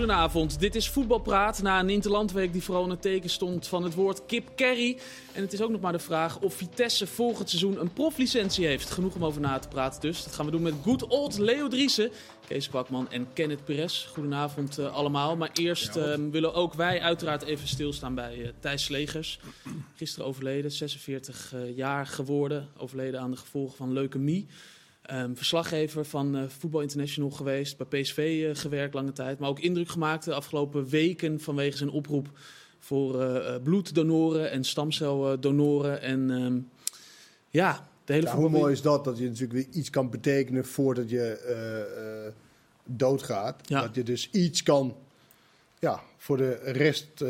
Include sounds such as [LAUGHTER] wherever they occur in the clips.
Goedenavond, dit is Voetbalpraat na een interlandweek die vooral in het teken stond van het woord Kip Kerry. En het is ook nog maar de vraag of Vitesse volgend seizoen een proflicentie heeft. Genoeg om over na te praten dus. Dat gaan we doen met good old Leo Driessen, Kees Kwakman en Kenneth Perez. Goedenavond uh, allemaal. Maar eerst uh, willen ook wij uiteraard even stilstaan bij uh, Thijs Slegers. Gisteren overleden, 46 jaar geworden. Overleden aan de gevolgen van leukemie. Um, verslaggever van uh, Voetbal International geweest, bij PSV uh, gewerkt lange tijd. Maar ook indruk gemaakt de afgelopen weken vanwege zijn oproep voor uh, bloeddonoren en stamceldonoren. En um, ja, de hele ja, Hoe mooi is dat, dat je natuurlijk weer iets kan betekenen voordat je doodgaat. Ja. Dat je dus iets kan ja, voor de rest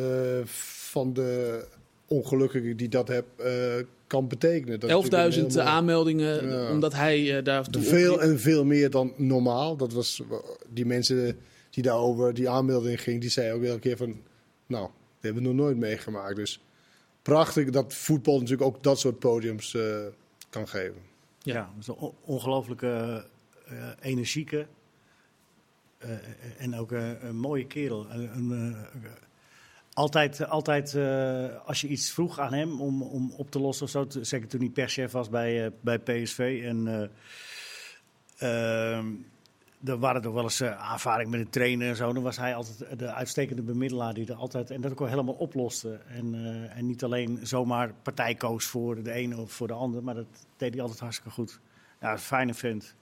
van de ongelukkigen die dat hebben kan betekenen. 11.000 aanmeldingen, ja. omdat hij uh, daar Veel en veel meer dan normaal. Dat was die mensen die daarover die aanmelding ging, die zeiden ook elke keer van, nou, dat hebben we nog nooit meegemaakt. Dus prachtig dat voetbal natuurlijk ook dat soort podiums uh, kan geven. Ja, ja dat is een ongelooflijke uh, energieke en ook een mooie kerel. Een, altijd, altijd uh, als je iets vroeg aan hem om, om op te lossen of zo, zeker toen hij perschef was bij, uh, bij PSV. En uh, er waren er wel eens aanvaring met een trainer en zo. Dan was hij altijd de uitstekende bemiddelaar die er altijd en dat ook wel helemaal oploste. En, en niet alleen zomaar partij koos voor de ene of voor de ander, maar dat deed hij altijd hartstikke goed. Ja, fijne vent.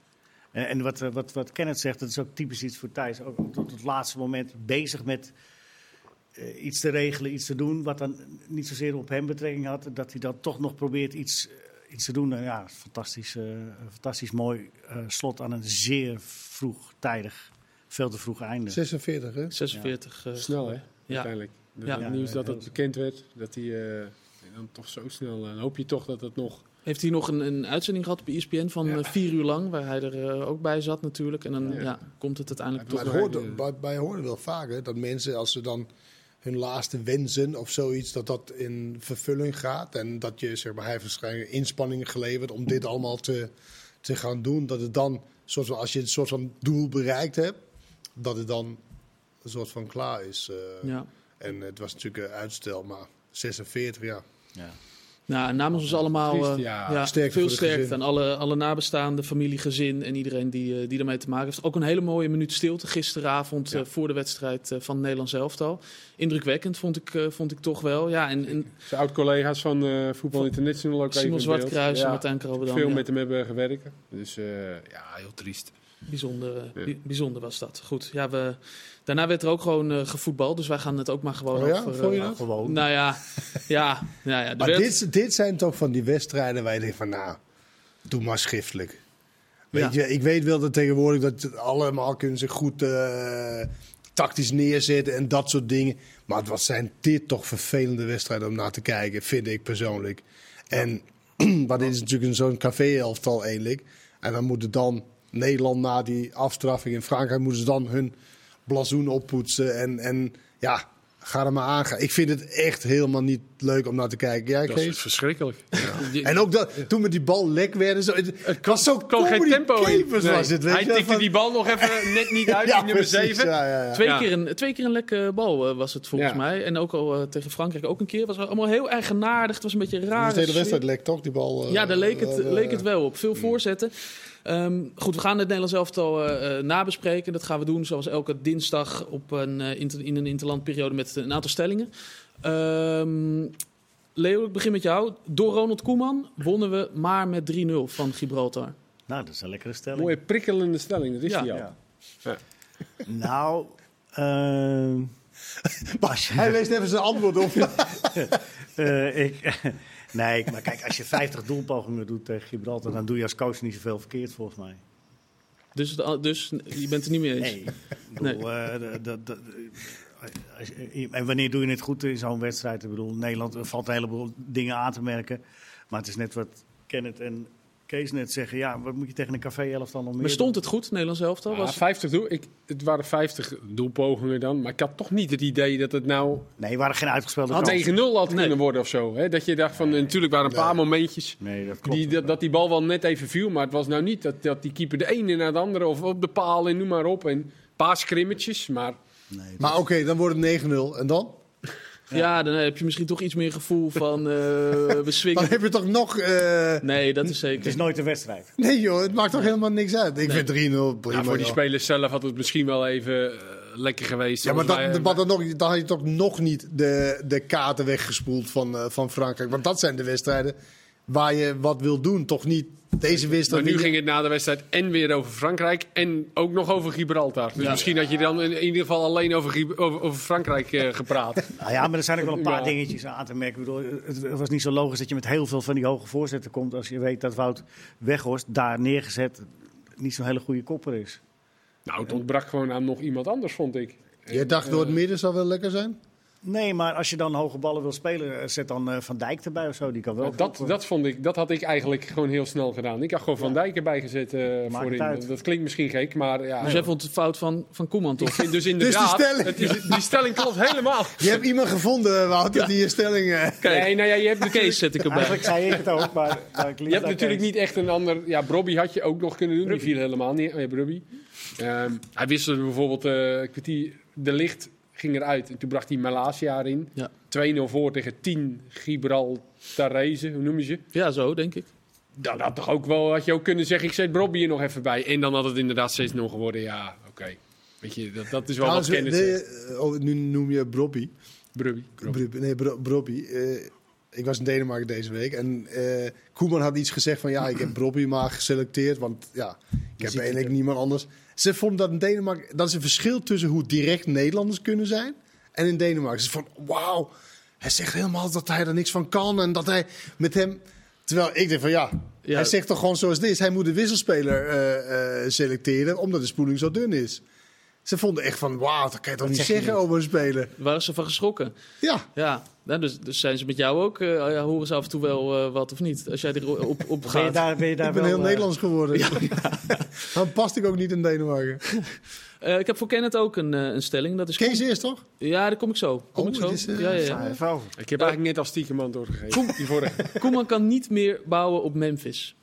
En, en wat, wat, wat Kenneth zegt, dat is ook typisch iets voor Thijs. Ook tot het laatste moment bezig met uh, iets te regelen, iets te doen, wat dan niet zozeer op hem betrekking had, dat hij dan toch nog probeert iets, uh, iets te doen. Nou ja, fantastisch, uh, fantastisch mooi slot aan een zeer vroegtijdig, veel te vroeg einde. 46, hè? 46. Ja. snel, hè? Ja. Uiteindelijk. Ja. Het nieuws dat het bekend werd, dat hij dan toch zo snel. Dan hoop je toch dat het nog. Heeft hij nog een, een uitzending gehad op ESPN van ja. vier uur lang, waar hij er uh, ook bij zat natuurlijk. En dan ja. komt het uiteindelijk maar toch... Hoorde, bij, bij horen wel vaker dat mensen als ze dan hun laatste wensen of zoiets, dat dat in vervulling gaat. En dat je, zeg maar, hij heeft waarschijnlijk inspanningen geleverd om dit allemaal te, te gaan doen. Dat het dan, soort van, als je een soort van doel bereikt hebt, dat het dan een soort van klaar is. Uh, ja. En het was natuurlijk een uitstel, maar 46, ja. ja. Nou, namens ons allemaal Triest, ja. ja sterkte veel sterkte aan alle, alle nabestaanden, familie, gezin en iedereen die, die ermee te maken heeft. Ook een hele mooie minuut stilte gisteravond ja. uh, voor de wedstrijd uh, van het Nederlands elftal. Indrukwekkend vond ik, uh, vond ik toch wel. Ja, en, en Zijn oud-collega's van Voetbal International ook Simon Zwartkruis en Martijn. Veel met hem hebben gewerkt. Dus ja, heel triest. Bijzonder, bijzonder was dat. Goed, ja, we, daarna werd er ook gewoon uh, gevoetbald. Dus wij gaan het ook maar gewoon oh ja? over... Uh, gewoon? Nou ja, [LAUGHS] ja, ja, ja Maar werd... dit, dit zijn toch van die wedstrijden waar je denkt van... Nou, doe maar schriftelijk. Weet ja. je, ik weet wel dat tegenwoordig dat allemaal kunnen zich goed uh, tactisch neerzetten en dat soort dingen. Maar wat zijn dit toch vervelende wedstrijden om naar te kijken, vind ik persoonlijk. En [CLEARS THROAT] maar dit is natuurlijk zo'n café-elftal eigenlijk. En dan moet het dan Nederland na die afstraffing in Frankrijk moeten ze dan hun blazoen oppoetsen. En, en ja, ga er maar aan. Ik vind het echt helemaal niet leuk om naar te kijken. Jij, dat is verschrikkelijk. [LAUGHS] Ja. en ook dat, toen met die bal lek werden. Zo, het, het was zo kwam geen tempo in. Nee. Was het, weet Hij tikte van... die bal nog even [LAUGHS] net niet uit ja, in nummer 7. Ja, twee, keer een, twee keer een lekke bal uh, was het volgens mij. En ook al uh, tegen Frankrijk ook een keer. was allemaal heel eigenaardig. Het was een beetje raar. De hele wedstrijd lek toch, die bal? Uh, ja, daar leek het, leek het wel op. Veel voorzetten. Um, goed, we gaan het Nederlands elftal uh, nabespreken. Dat gaan we doen zoals elke dinsdag op een, uh, inter, in een interlandperiode met een aantal stellingen. Um, Leo, ik begin met jou. Door Ronald Koeman wonnen we maar met 3-0 van Gibraltar. Nou, dat is een lekkere stelling. Mooie prikkelende stelling, dat is ja. die al. Ja. Ja. nou, [LAUGHS] uh, je... Hij leest even zijn antwoord op. [LAUGHS] ik... Nee, maar kijk, als je 50 doelpogingen doet tegen Gibraltar, dan doe je als coach niet zoveel verkeerd volgens mij. Dus, dus je bent het niet mee eens? Nee. Bedoel, uh, en wanneer doe je het goed in zo'n wedstrijd? Ik bedoel, Nederland valt een heleboel dingen aan te merken. Maar het is net wat Kenneth en Kees net zeggen, ja, wat moet je tegen een café elftal nog meer Maar stond het goed, Nederlands elftal? Ja, 50 doel, ik, het waren 50 doelpogingen dan, maar ik had toch niet het idee dat het nou... Nee, waren geen uitgespeelde Had 9-0 had nee. kunnen worden of zo. Hè? Dat je dacht van, nee. natuurlijk waren een paar nee. momentjes nee, dat, klopt, die, dat, dat, die bal wel net even viel, maar het was nou niet dat, dat die keeper de ene naar de andere of op de paal en noem maar op. En een paar scrimmetjes, maar Nee, maar oké, dan wordt het 9-0. En dan? Ja. dan heb je misschien toch iets meer gevoel van uh, [LAUGHS] we swingen. Dan heb je toch nog... Uh... Nee, dat is zeker. Het is nooit een wedstrijd. Nee joh, het maakt toch helemaal niks uit. Ik vind 3-0 prima. Ja, voor die spelers zelf had het misschien wel even uh, lekker geweest. Ja, maar, dat, maar dan, nog, dan had je toch nog niet de, de kaarten weggespoeld van, van Frankrijk. Want dat zijn de wedstrijden waar je wat wil doen. Toch niet deze wedstrijd. Maar nu ging het na de wedstrijd en weer over Frankrijk en ook nog over Gibraltar. Dus misschien had je dan in, ieder geval alleen over, over, over Frankrijk uh, gepraat. [LAUGHS] nou ja, maar er zijn ook wel een paar dingetjes aan te merken. Ik bedoel, het was niet zo logisch dat je met heel veel van die hoge voorzetten komt als je weet dat Wout Weghorst daar neergezet niet zo'n hele goede kopper is. Nou, het ontbrak gewoon aan nog iemand anders, vond ik. Je dacht door het midden zou wel lekker zijn? Nee, maar als je dan hoge ballen wil spelen, eh, zet dan uh, Van Dijk erbij of zo. Die kan wel. dat, dat, vond ik, dat had ik eigenlijk gewoon heel snel gedaan. Ik had gewoon Van Dijk erbij gezet uh, voorin. Dat klinkt misschien gek, maar ja. Dus jij vond het fout van, van Koeman toch? dus, dus inderdaad, dus die, stelling. Het is, die stelling klopt helemaal. Je hebt iemand gevonden, Wouter, ja. die je stelling... Uh... Kijk, nee, nou ja, je hebt de case zet ik erbij. Eigenlijk zei ik het ook, maar... maar je hebt natuurlijk niet echt een ander... Ja, Brobby had je ook nog kunnen doen. Die viel helemaal niet. Oh, ja, Brobby. Um, hij wisselde bijvoorbeeld uh, kwartier de licht ging eruit. En toen bracht hij Malasia erin. Ja. 2-0 voor tegen 10 Gibraltarese, hoe noem je ze? Ja, zo denk ik. Dan had, toch ook wel, had je ook kunnen zeggen, ik zet Bobby er nog even bij. En dan had het inderdaad 6-0 geworden. Ja, oké. Weet je, dat, dat is wel nou, wat kennis. Nee, oh, nu noem je Brobby. Brobby. Nee, Brobby. Uh, ik was in Denemarken deze week en uh, Koeman had iets gezegd van ja, ik heb [CLEARS THROAT] Brobby maar geselecteerd, want ja, ik heb eigenlijk niemand anders. Ze vonden dat in Denemarken, dat is een verschil tussen hoe direct Nederlanders kunnen zijn en in Denemarken. Ze vonden, wauw, hij zegt helemaal dat hij er niks van kan en dat hij met hem... Terwijl ik denk van ja, hij zegt toch gewoon zoals dit. Hij moet de wisselspeler uh, uh, selecteren omdat de spoeling zo dun is. Ze vonden echt van, wauw, dat kan je toch niet zeggen over een speler. Waren ze van geschrokken? Ja. Ja, nou, dus, dus zijn ze met jou ook, uh, horen ze af en toe wel uh, wat of niet? Als jij er op, op gaat. [LAUGHS] Ben je daar, ben je daar ik ben wel, heel uh... Nederlands geworden. Ja, ja. [LAUGHS] Dan past ik ook niet in Denemarken. [LAUGHS] ik heb voor Kenneth ook een, een stelling. Dat is Kees eerst, toch? Ja, daar kom ik zo. Kom oh, ik zo. Is, ja, ja, ja. Ik heb eigenlijk net als stiekem doorgegeven. Koem, die vorige. Koeman kan niet meer bouwen op Memphis.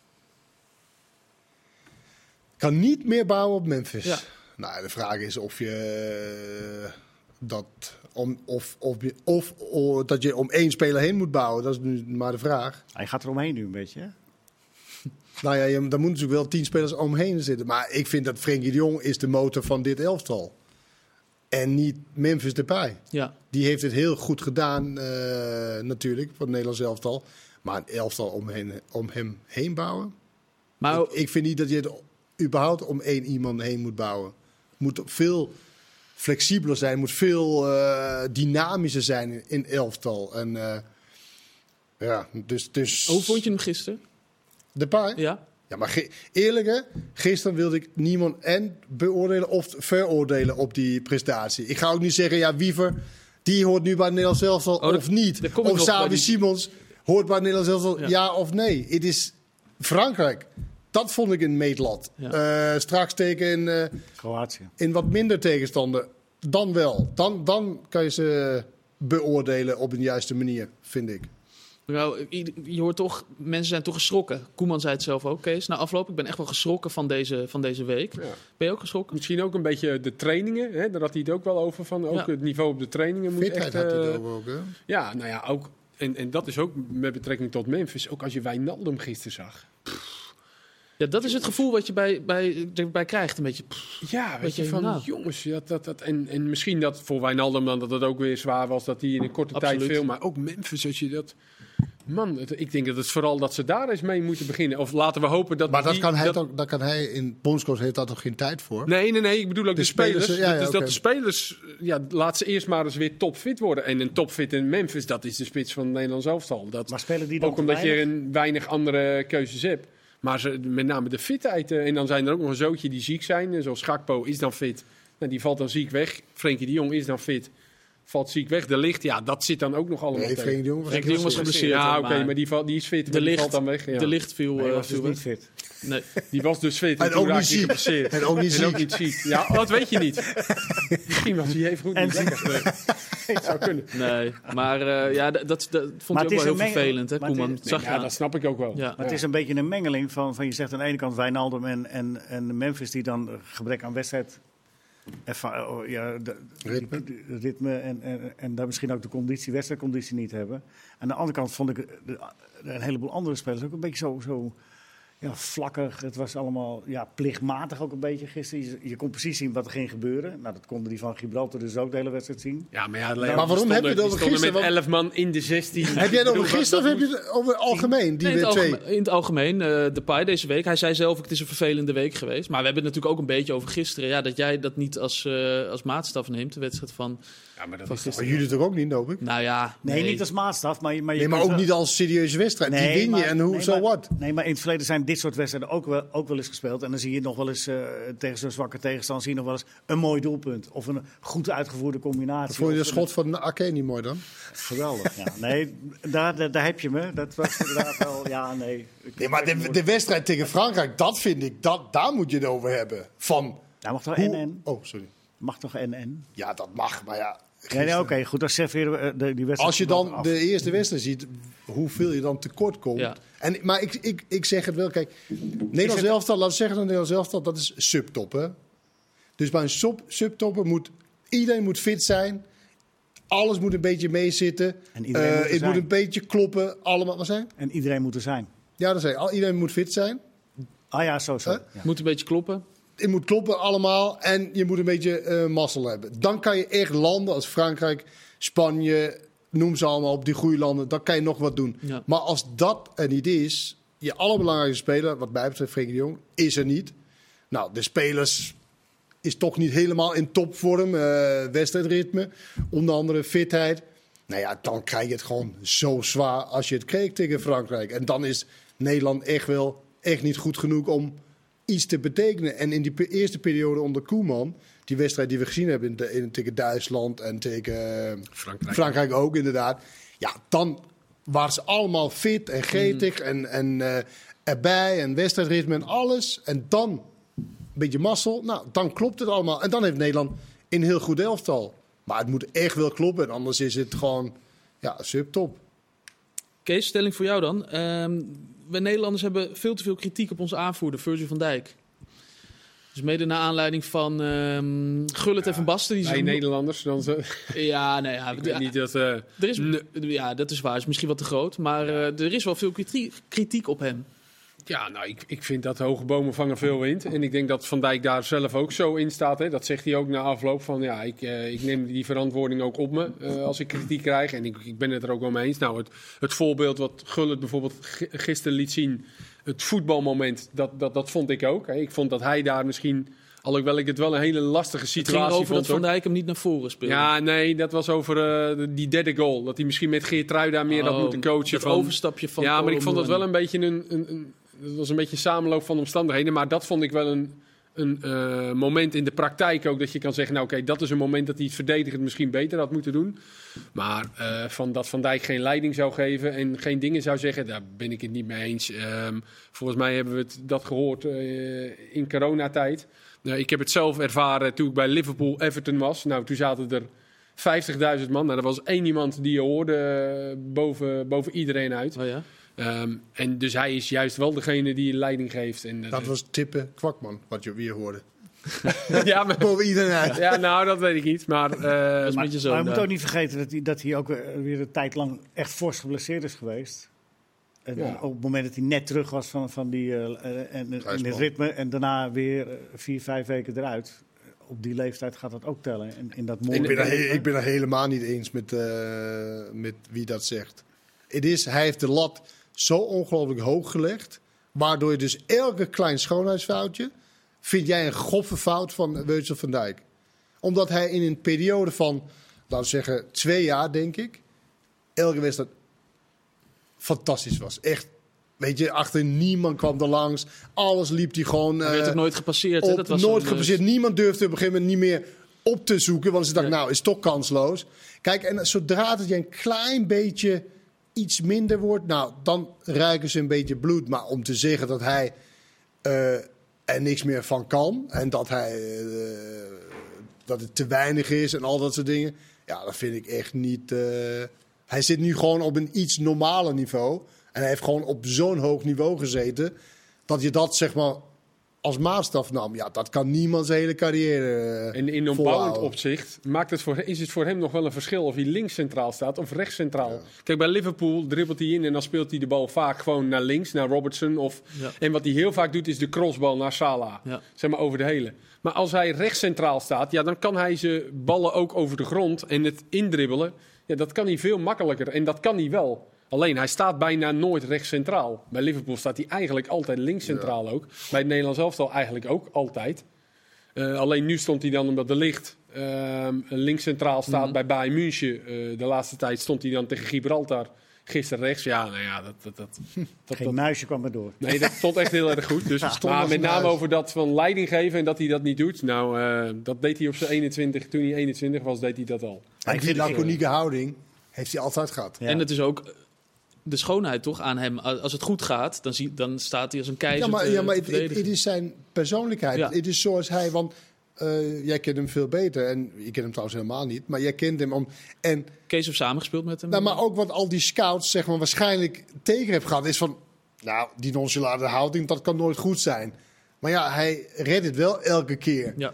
Kan niet meer bouwen op Memphis? Ja. Nou, de vraag is of je eh, dat om, of, of, of, of, dat je om één speler heen moet bouwen. Dat is nu maar de vraag. Hij gaat er omheen nu een beetje. Hè? [LAUGHS] Nou ja, je, daar moeten natuurlijk wel tien spelers omheen zitten. Maar ik vind dat Frenkie de Jong is de motor van dit elftal. En niet Memphis Depay. Ja. Die heeft het heel goed gedaan uh, natuurlijk, van het Nederlands elftal. Maar een elftal om, om hem heen bouwen? Maar, ik, ik, vind niet dat je het überhaupt om één iemand heen moet bouwen moet veel flexibeler zijn, moet veel uh, dynamischer zijn in, in elftal. En uh, ja, dus, dus... Hoe vond je hem gisteren? De paai? Ja. Ja, maar eerlijk hè, gisteren wilde ik niemand en beoordelen of veroordelen op die prestatie. Ik ga ook niet zeggen, ja, Wiever, die hoort nu bij het Nederlands elftal oh, of niet. Of Savi Simons hoort bij het Nederlands elftal, ja. ja of nee. Het is Frankrijk. Dat vond ik een meetlat. Ja. Uh, straks tegen in, uh, Kroatië. in wat minder tegenstander. Dan wel. Dan, dan kan je ze beoordelen op een juiste manier, vind ik. Nou, je hoort toch, mensen zijn toch geschrokken. Koeman zei het zelf ook, Kees. Na afloop, ik ben echt wel geschrokken van deze, van deze week. Ja. Ben je ook geschrokken? Misschien ook een beetje de trainingen. Hè? Daar had hij het ook wel over. Van, ook het niveau op de trainingen moet Fitheid echt... had hij het ook, hè? Ja, nou ja, ook... En, en dat is ook met betrekking tot Memphis. Ook als je Wijnaldum gisteren zag. Ja, dat is het gevoel wat je bij, bij, bij krijgt. Een beetje. ja, weet je, van nou. jongens. Dat, dat, dat, en, en misschien dat voor Wijnaldum dan dat het ook weer zwaar was dat hij in een korte tijd veel. Maar ook Memphis, als je dat. Man, ik denk dat het vooral dat ze daar eens mee moeten beginnen. Of laten we hopen dat. Maar dat, die, kan, hij dat, toch, dat kan hij in Bondscoach heeft dat toch geen tijd voor? Nee, nee, nee. Ik bedoel ook de, spelers. ja, ja, dus dat de spelers. Ja, laat ze eerst maar eens weer topfit worden. En een topfit in Memphis, dat is de spits van het Nederlands elftal. Dat, maar spelen die dan Ook omdat je een weinig andere keuzes hebt. Maar ze, met name de fitheid. Eh, en dan zijn er ook nog een zootje die ziek zijn. Eh, zoals Gakpo is dan fit. Nou, die valt dan ziek weg. Frenkie de Jong is dan fit. Valt ziek weg. De licht, ja, dat zit dan ook nog allemaal nee, Frenkie de Jong was, Frenkie de Jong was geblesseerd. Ja, oké, maar die, die is fit. De licht, valt dan weg. Ja. De licht viel, nee, was dus niet fit. Nee. Die was dus fit. En, en ook, niet ziek. en ook niet ziek. En ook niet ziek. Ja, dat weet je niet. [LAUGHS] Misschien was hij even goed niet lekker. Het zou kunnen. Nee, maar uh, ja, dat, dat, dat vond ik ook wel heel vervelend, hè, Koeman. Zag ja, dat snap ik ook wel. Ja. Maar het is een beetje een mengeling van, van je zegt aan de ene kant Wijnaldum en, en, en Memphis die dan gebrek aan wedstrijd erva- oh, ja, de, Ritme. de- de ritme en, en, en daar misschien ook de conditie, wedstrijdconditie niet hebben. Aan de andere kant vond ik de- een heleboel andere spelers ook een beetje zo, zo ja, vlakkig. Het was allemaal ja, plichtmatig ook een beetje gisteren. Je, je kon precies zien wat er ging gebeuren. Nou, dat konden die van Gibraltar dus ook de hele wedstrijd zien. Ja, maar ja, Maar waarom heb je het over gisteren? met Want- 11 man in de 16. Heb jij het over gisteren of dat- heb je het over algemeen? Die Nee, in, het twee. algemeen, in het algemeen, eh Depay deze week. Hij zei zelf, het is een vervelende week geweest. Maar we hebben het natuurlijk ook een beetje over gisteren. Ja, dat jij dat niet als, eh, als maatstaf neemt, de wedstrijd van, Ja, maar dat is jullie toch ook niet, hoop ik? Nou ja, Nee, niet als maatstaf, maar, je- maar je Nee, maar ook wel- niet als serieuze wedstrijd. die Nee, win je maar- en hoe, nee, zo wat? Nee, maar in het verleden zijn dit soort wedstrijden ook wel, ook wel eens gespeeld. En dan zie je nog wel eens eh, tegen zo'n zwakke tegenstander zie je nog wel eens een mooi doelpunt. Of een goed uitgevoerde combinatie. Vond je de schot van Ake niet mooi dan? Geweldig, ja. Nee, daar, daar, daar heb je me. Dat was inderdaad wel, [LAUGHS] ja, nee. Nee, maar de, de wedstrijd tegen Frankrijk, dat vind ik, dat, daar moet je het over hebben. Van Daar mag toch hoe... NN? Oh, sorry. Mag toch NN? Ja, dat mag, maar ja. Nee, nee, oké, goed. Dan serveren we eh, de, die wedstrijd. Als je dan af. de eerste wedstrijd ziet, hoeveel je dan tekort komt. Ja. En, maar ik, ik, ik zeg het wel, kijk, Nederlands elftal, laten we zeggen, dat Nederlands elftal, dat is subtop, hè. Dus bij een sub, subtopper moet iedereen moet fit zijn. Alles moet een beetje meezitten. En iedereen Eh, moet er het moet zijn. een beetje kloppen. Allemaal, wat zijn? En iedereen moet er zijn. Ja, dat zei Iedereen moet fit zijn. Ah ja, zo, zo. Huh? Ja. moet een beetje kloppen. Het moet kloppen allemaal. En je moet een beetje eh mazzel hebben. Dan kan je echt landen als Frankrijk, Spanje, noem ze allemaal op, die goede landen. Dan kan je nog wat doen. Ja. Maar als dat er niet is, je allerbelangrijkste speler, wat mij betreft Frenkie de Jong, is er niet. Nou, de spelers is toch niet helemaal in topvorm. eh wedstrijdritme, onder andere fitheid. Nou ja, dan krijg je het gewoon zo zwaar als je het kreeg tegen Frankrijk. En dan is Nederland echt wel echt niet goed genoeg om iets te betekenen. En in die eerste periode onder Koeman, die wedstrijd die we gezien hebben in de, in, tegen Duitsland en tegen eh, Frankrijk. Frankrijk ook inderdaad. Ja, dan waren ze allemaal fit en gretig en, en eh, erbij en wedstrijdritme en alles. En dan een beetje mazzel. Nou, dan klopt het allemaal. En dan heeft Nederland een heel goed elftal. Maar het moet echt wel kloppen. en Anders is het gewoon ja, subtop. Kees, stelling voor jou dan. Ehm wij Nederlanders hebben veel te veel kritiek op onze aanvoerder, Virgil van Dijk. Dus mede naar aanleiding van ehm Gullit en Van Basten. Die Nederlanders. Dan ze, [LAUGHS] Ja, ja, ik ja, weet niet dat... eh, er is, Nee. ja, dat is waar. is misschien wat te groot. Maar eh, er is wel veel kritiek, kritiek op hem. Ja, nou, ik, ik vind dat hoge bomen vangen veel wind. En ik denk dat Van Dijk daar zelf ook zo in staat. Hè. Dat zegt hij ook na afloop van, ja, ik, eh, ik neem die verantwoording ook op me eh, als ik kritiek krijg. En ik, ik ben het er ook wel mee eens. Nou, het, het voorbeeld wat Gullit bijvoorbeeld gi- gisteren liet zien, het voetbalmoment, dat, dat, dat vond ik ook. Hè. Ik vond dat hij daar misschien, alhoewel ik het wel een hele lastige Het situatie ging erover vond. dat Van. Dijk hem niet naar voren speelde. Ja, nee, dat was over eh, die derde goal. Dat hij misschien met Geert daar meer had Oh, moeten coachen. dat van, overstapje van ja, maar ik vond dat wel een beetje een, een, een. Het was een beetje een samenloop van omstandigheden. Maar dat vond ik wel een, een eh, moment in de praktijk ook. Dat je kan zeggen: Nou, oké, dat is een moment dat hij het verdedigend misschien beter had moeten doen. Maar eh, van dat Van Dijk geen leiding zou geven en geen dingen zou zeggen, daar ben ik het niet mee eens. Ehm, volgens mij hebben we het, dat gehoord eh, in coronatijd. Nou, ik heb het zelf ervaren toen ik bij Liverpool Everton was. Nou, toen zaten er 50.000 man. Nou, er was één iemand die je hoorde boven, boven iedereen uit. Oh ja? Ehm, en dus hij is juist wel degene die leiding geeft. En, eh, Dat was tippen kwakman, wat je weer hoorde. [LAUGHS] ja, maar, Boven iedereen uit. ja, nou, dat weet ik niet. Maar eh, een Maar, beetje zo. maar je moet daar. ook niet vergeten dat hij, dat hij ook weer weer een tijd lang echt fors geblesseerd is geweest. En Ja. Op het moment dat hij net terug was van, van die, eh, eh, en, in het ritme en daarna weer eh, vier, vijf weken eruit. Op die leeftijd gaat dat ook tellen. En in dat mooie Ik ben, er, he- ik ben er helemaal niet eens met, eh, met wie dat zegt. Het is, hij heeft de lat zo ongelooflijk hoog gelegd. Waardoor je dus elke klein schoonheidsfoutje. vind jij een grove fout van Virgil van Dijk. Omdat hij in een periode van, laten we zeggen, twee jaar, denk ik. elke wedstrijd fantastisch was. Echt. Weet je, achter niemand kwam er langs. Alles liep hij gewoon. Hij werd eh, ook nooit gepasseerd. op Dat was nooit een, eh, gepasseerd. Niemand durfde op een gegeven moment niet meer op te zoeken. Want ze dachten, Nee. nou, is toch kansloos. Kijk, en zodra het je een klein beetje iets minder wordt... nou, dan ruiken ze een beetje bloed. Maar om te zeggen dat hij eh, er niks meer van kan... en dat, hij, eh, dat het te weinig is en al dat soort dingen... ja, dat vind ik echt niet... eh, hij zit nu gewoon op een iets normaler niveau... en hij heeft gewoon op zo'n hoog niveau gezeten... dat je dat, zeg maar als maatstaf nam, ja, dat kan niemand zijn hele carrière. eh, En in opbouwend opzicht maakt het voor, is het voor hem nog wel een verschil of hij links centraal staat of rechts centraal. Kijk, bij Liverpool dribbelt hij in en dan speelt hij de bal vaak gewoon naar links, naar Robertson. Of, Ja. En wat hij heel vaak doet is de crossbal naar Salah. Ja. Zeg maar over de hele. Maar als hij rechts centraal staat, ja, dan kan hij zijn ballen ook over de grond en het indribbelen. Ja, dat kan hij veel makkelijker en dat kan hij wel. Alleen hij staat bijna nooit rechts centraal. Bij Liverpool staat hij eigenlijk altijd links centraal ook. Bij het Nederlands elftal eigenlijk ook altijd. Eh, alleen nu stond hij dan, omdat de licht ehm links centraal staat Mhm. bij Bayern München. eh, de laatste tijd stond hij dan tegen Gibraltar. Gisteren rechts. Ja, nou ja, dat, dat, dat, dat, Geen dat- muisje kwam er door. nee, dat stond echt heel erg goed. Dus, [LAUGHS] maar als met name muis. over dat van leiding geven en dat hij dat niet doet. Nou, eh, dat deed hij op zijn 21. Toen hij 21 was, deed hij dat al. Ik die vind- laconieke houding heeft hij altijd gehad. Ja. En het is ook de schoonheid toch aan hem. Als het goed gaat, dan, zie, dan staat hij als een keizer Ja, maar, te- ja, maar het, is zijn persoonlijkheid. Ja. Het is zoals hij, want eh, jij kent hem veel beter. En je kent hem trouwens helemaal niet, maar jij kent hem om. En, Kees heeft samengespeeld met hem. nou, maar ook wat al die scouts zeg maar, waarschijnlijk tegen hebben gehad, is van. Nou, die nonchalante houding, dat kan nooit goed zijn. Maar ja, hij redt het wel elke keer. Ja.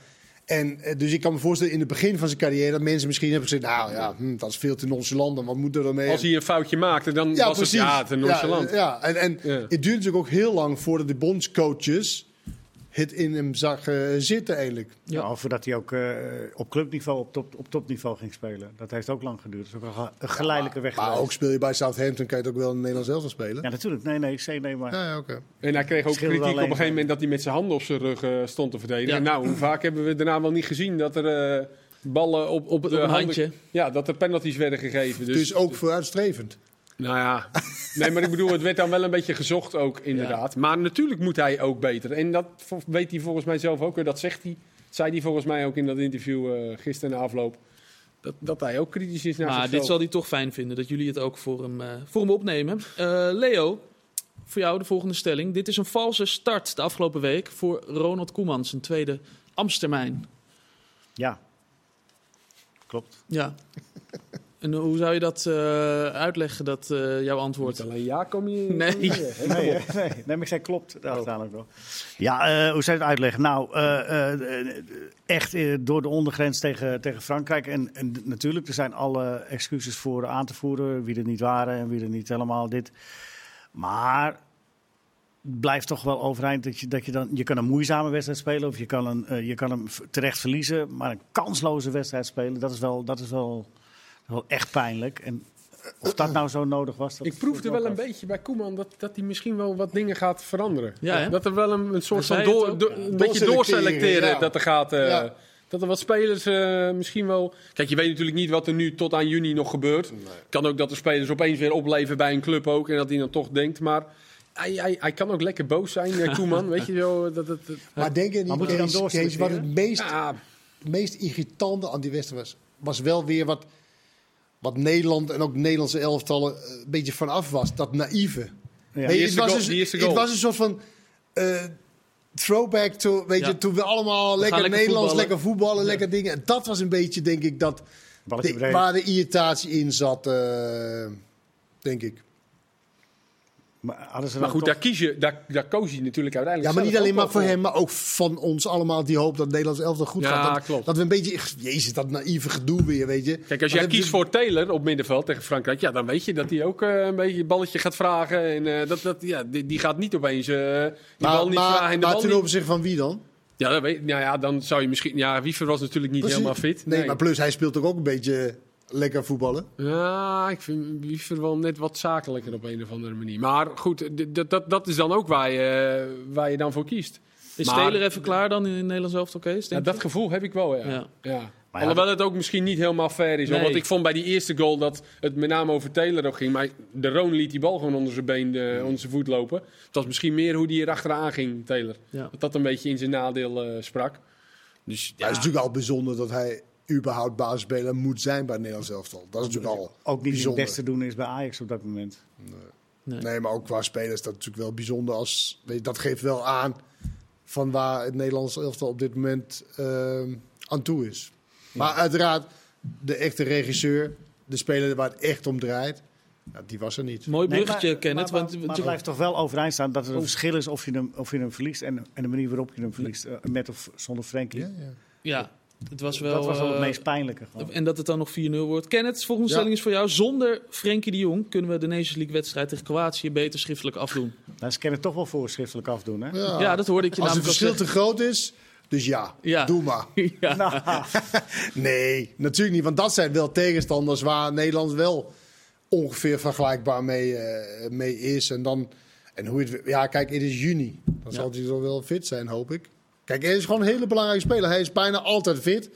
En eh, dus ik kan me voorstellen in het begin van zijn carrière dat mensen misschien hebben gezegd: Nou ja, hm, dat is veel te nonchalant. Wat moet er dan mee? Als hij een foutje maakte, dan ja, was precies. het ja, te nonchalant. Ja, ja. En, en het duurde natuurlijk ook heel lang voordat de bondscoaches het in hem zag eh, zitten eigenlijk. Ja. Ja. voordat hij ook eh, op clubniveau, op, top, op topniveau ging spelen. Dat heeft ook lang geduurd. Dat is ook een ge- een geleidelijke weg Maar ook speel je bij Southampton, kan je het ook wel in het Nederlands zelf spelen. Ja, natuurlijk. Nee, nee, C, nee, maar... Ja. En hij kreeg ook kritiek op een gegeven moment dat hij met zijn handen op zijn rug eh, stond te verdedigen. En nou, hoe vaak hebben we daarna wel niet gezien dat er eh, ballen op, op, Op een handen- handje. Ja, dat er penalties werden gegeven. Dus, Dus ook vooruitstrevend. Nou ja, nee, maar ik bedoel, het werd dan wel een beetje gezocht ook, inderdaad. Maar natuurlijk moet hij ook beter. En dat weet hij volgens mij zelf ook. weer. Dat zegt hij, zei hij volgens mij ook in dat interview eh, gisteren na afloop. Dat, dat hij ook kritisch is naar Maar zichzelf. dit zal hij toch fijn vinden, dat jullie het ook voor hem, eh, voor hem opnemen. Eh, Leo, voor jou de volgende stelling. Dit is een valse start de afgelopen week voor Ronald Koeman, zijn tweede Amstermijn. Ja. Klopt. Ja. [LAUGHS] En hoe zou je dat eh, uitleggen, dat eh, jouw antwoord? Niet alleen ja, kom je... Nee. Nee, hè? nee, nee, maar ik zei klopt. Daar uiteindelijk nog. Ja, eh, hoe zou je het uitleggen? Nou, eh, eh, eh, echt door de ondergrens tegen, tegen Frankrijk. En, en natuurlijk, er zijn alle excuses voor aan te voeren. Wie er niet waren en wie er niet helemaal dit. Maar het blijft toch wel overeind dat je, dat je dan... Je kan een moeizame wedstrijd spelen of je kan, een, je kan hem terecht verliezen. Maar een kansloze wedstrijd spelen, dat is wel, dat is wel, wel echt pijnlijk. En of dat nou zo nodig was... Dat Ik proefde wel een beetje bij Koeman dat, dat hij misschien wel wat dingen gaat veranderen. Ja, dat er wel een, een soort van door, een beetje Doorselecteren, ja. dat er gaat. eh, Ja. Dat er wat spelers eh, misschien wel. Kijk, je weet natuurlijk niet wat er nu tot aan juni nog gebeurt. Kan ook dat de spelers opeens weer opleven bij een club ook. En dat hij dan toch denkt. Maar hij, hij, hij kan ook lekker boos zijn, eh, Koeman. [LAUGHS] weet je wel. Dat, dat, dat- Maar denk je Maar niet, moet je dan Kees, Kees, wat het meest, ja, meest irritante aan die wedstrijd was, was wel weer wat, wat Nederland en ook de Nederlandse elftallen eh, een beetje vanaf was. Dat naïeve. Ja. Het, was dus- eerste het was een soort van eh, throwback to, weet Ja. je, toen we allemaal lekker, lekker Nederlands, voetballen. lekker voetballen, lekker dingen. En dat was een beetje, denk ik, dat de- waar de irritatie in zat, eh, denk ik. Maar, maar goed, toch- daar, kies je, daar, daar koos hij natuurlijk Ja, uiteindelijk maar niet alleen ook maar voor hem, maar ook van ons allemaal die hoop dat Nederlands elftal goed Ja, gaat. Dat, klopt. dat we een beetje, jezus, dat naïeve gedoe weer, weet je. Kijk, als Maar jij kiest voor Taylor op middenveld tegen Frankrijk, ja, dan weet je dat hij ook eh, een beetje een balletje gaat vragen. En eh, dat, dat, ja, die, die gaat niet opeens eh die Maar, bal niet maar, vragen en de maar bal ten opzichte van wie dan? Ja, dat weet, nou ja, dan zou je misschien... Ja, Wiever was natuurlijk niet Precies. helemaal fit. Nee, maar plus hij speelt toch ook een beetje lekker voetballen. Ja, ik vind Wiever wel net wat zakelijker op een of andere manier. Maar goed, d- d- dat, dat is dan ook waar je, waar je dan voor kiest. Is Maar- Taylor even klaar dan in het Nederlands elftal, Kees? Ja, dat gevoel heb ik wel, ja. Ja. ja. ja, Alhoewel het ook misschien niet helemaal fair is. Nee. Want ik vond bij die eerste goal dat het met name over Taylor ook ging. Maar de Roon liet die bal gewoon onder zijn been, eh, onder zijn voet lopen. Het was misschien meer hoe die er achteraan ging, Taylor. Ja. Dat dat een beetje in zijn nadeel eh, sprak. Dus ja, het is natuurlijk al bijzonder dat hij überhaupt basisspeler moet zijn bij het Nederlands elftal. Dat is natuurlijk al ook niet bijzonder. het beste doen is bij Ajax op dat moment. Nee. Nee, maar ook qua spelers is dat natuurlijk wel bijzonder. Als, weet je, dat geeft wel aan van waar het Nederlands elftal op dit moment ehm, aan toe is. Maar uiteraard, de echte regisseur, de speler waar het echt om draait, Ja, die was er niet. Mooi Nee, bruggetje, maar- Kenneth. Maar, want, maar, maar want- het blijft toch wel overeind staan dat er een Oh. verschil is of je hem, of je hem verliest en, en de manier waarop je hem verliest. eh, met of zonder Frenkie. Ja, ja. ja, het was wel... dat was wel het eh, meest pijnlijke. Gewoon. En dat het dan nog 4-0 wordt. Kenneth, volgende Ja. stelling is voor jou. Zonder Frenkie de Jong kunnen we de Nations League wedstrijd tegen Kroatië beter schriftelijk afdoen. Nou, ze kunnen het toch wel voorschriftelijk afdoen, hè? Ja. Ja, dat hoorde ik je Als het namelijk al verschil te groot is, dus ja, Ja. doe maar. [LAUGHS] ja. Nou, [LAUGHS] Nee, natuurlijk niet. Want dat zijn wel tegenstanders waar Nederland wel ongeveer vergelijkbaar mee, eh, mee is. En dan, en hoe het, ja, kijk, het is juni. Dan Ja. zal hij zo wel fit zijn, hoop ik. Kijk, hij is gewoon een hele belangrijke speler. Hij is bijna altijd fit.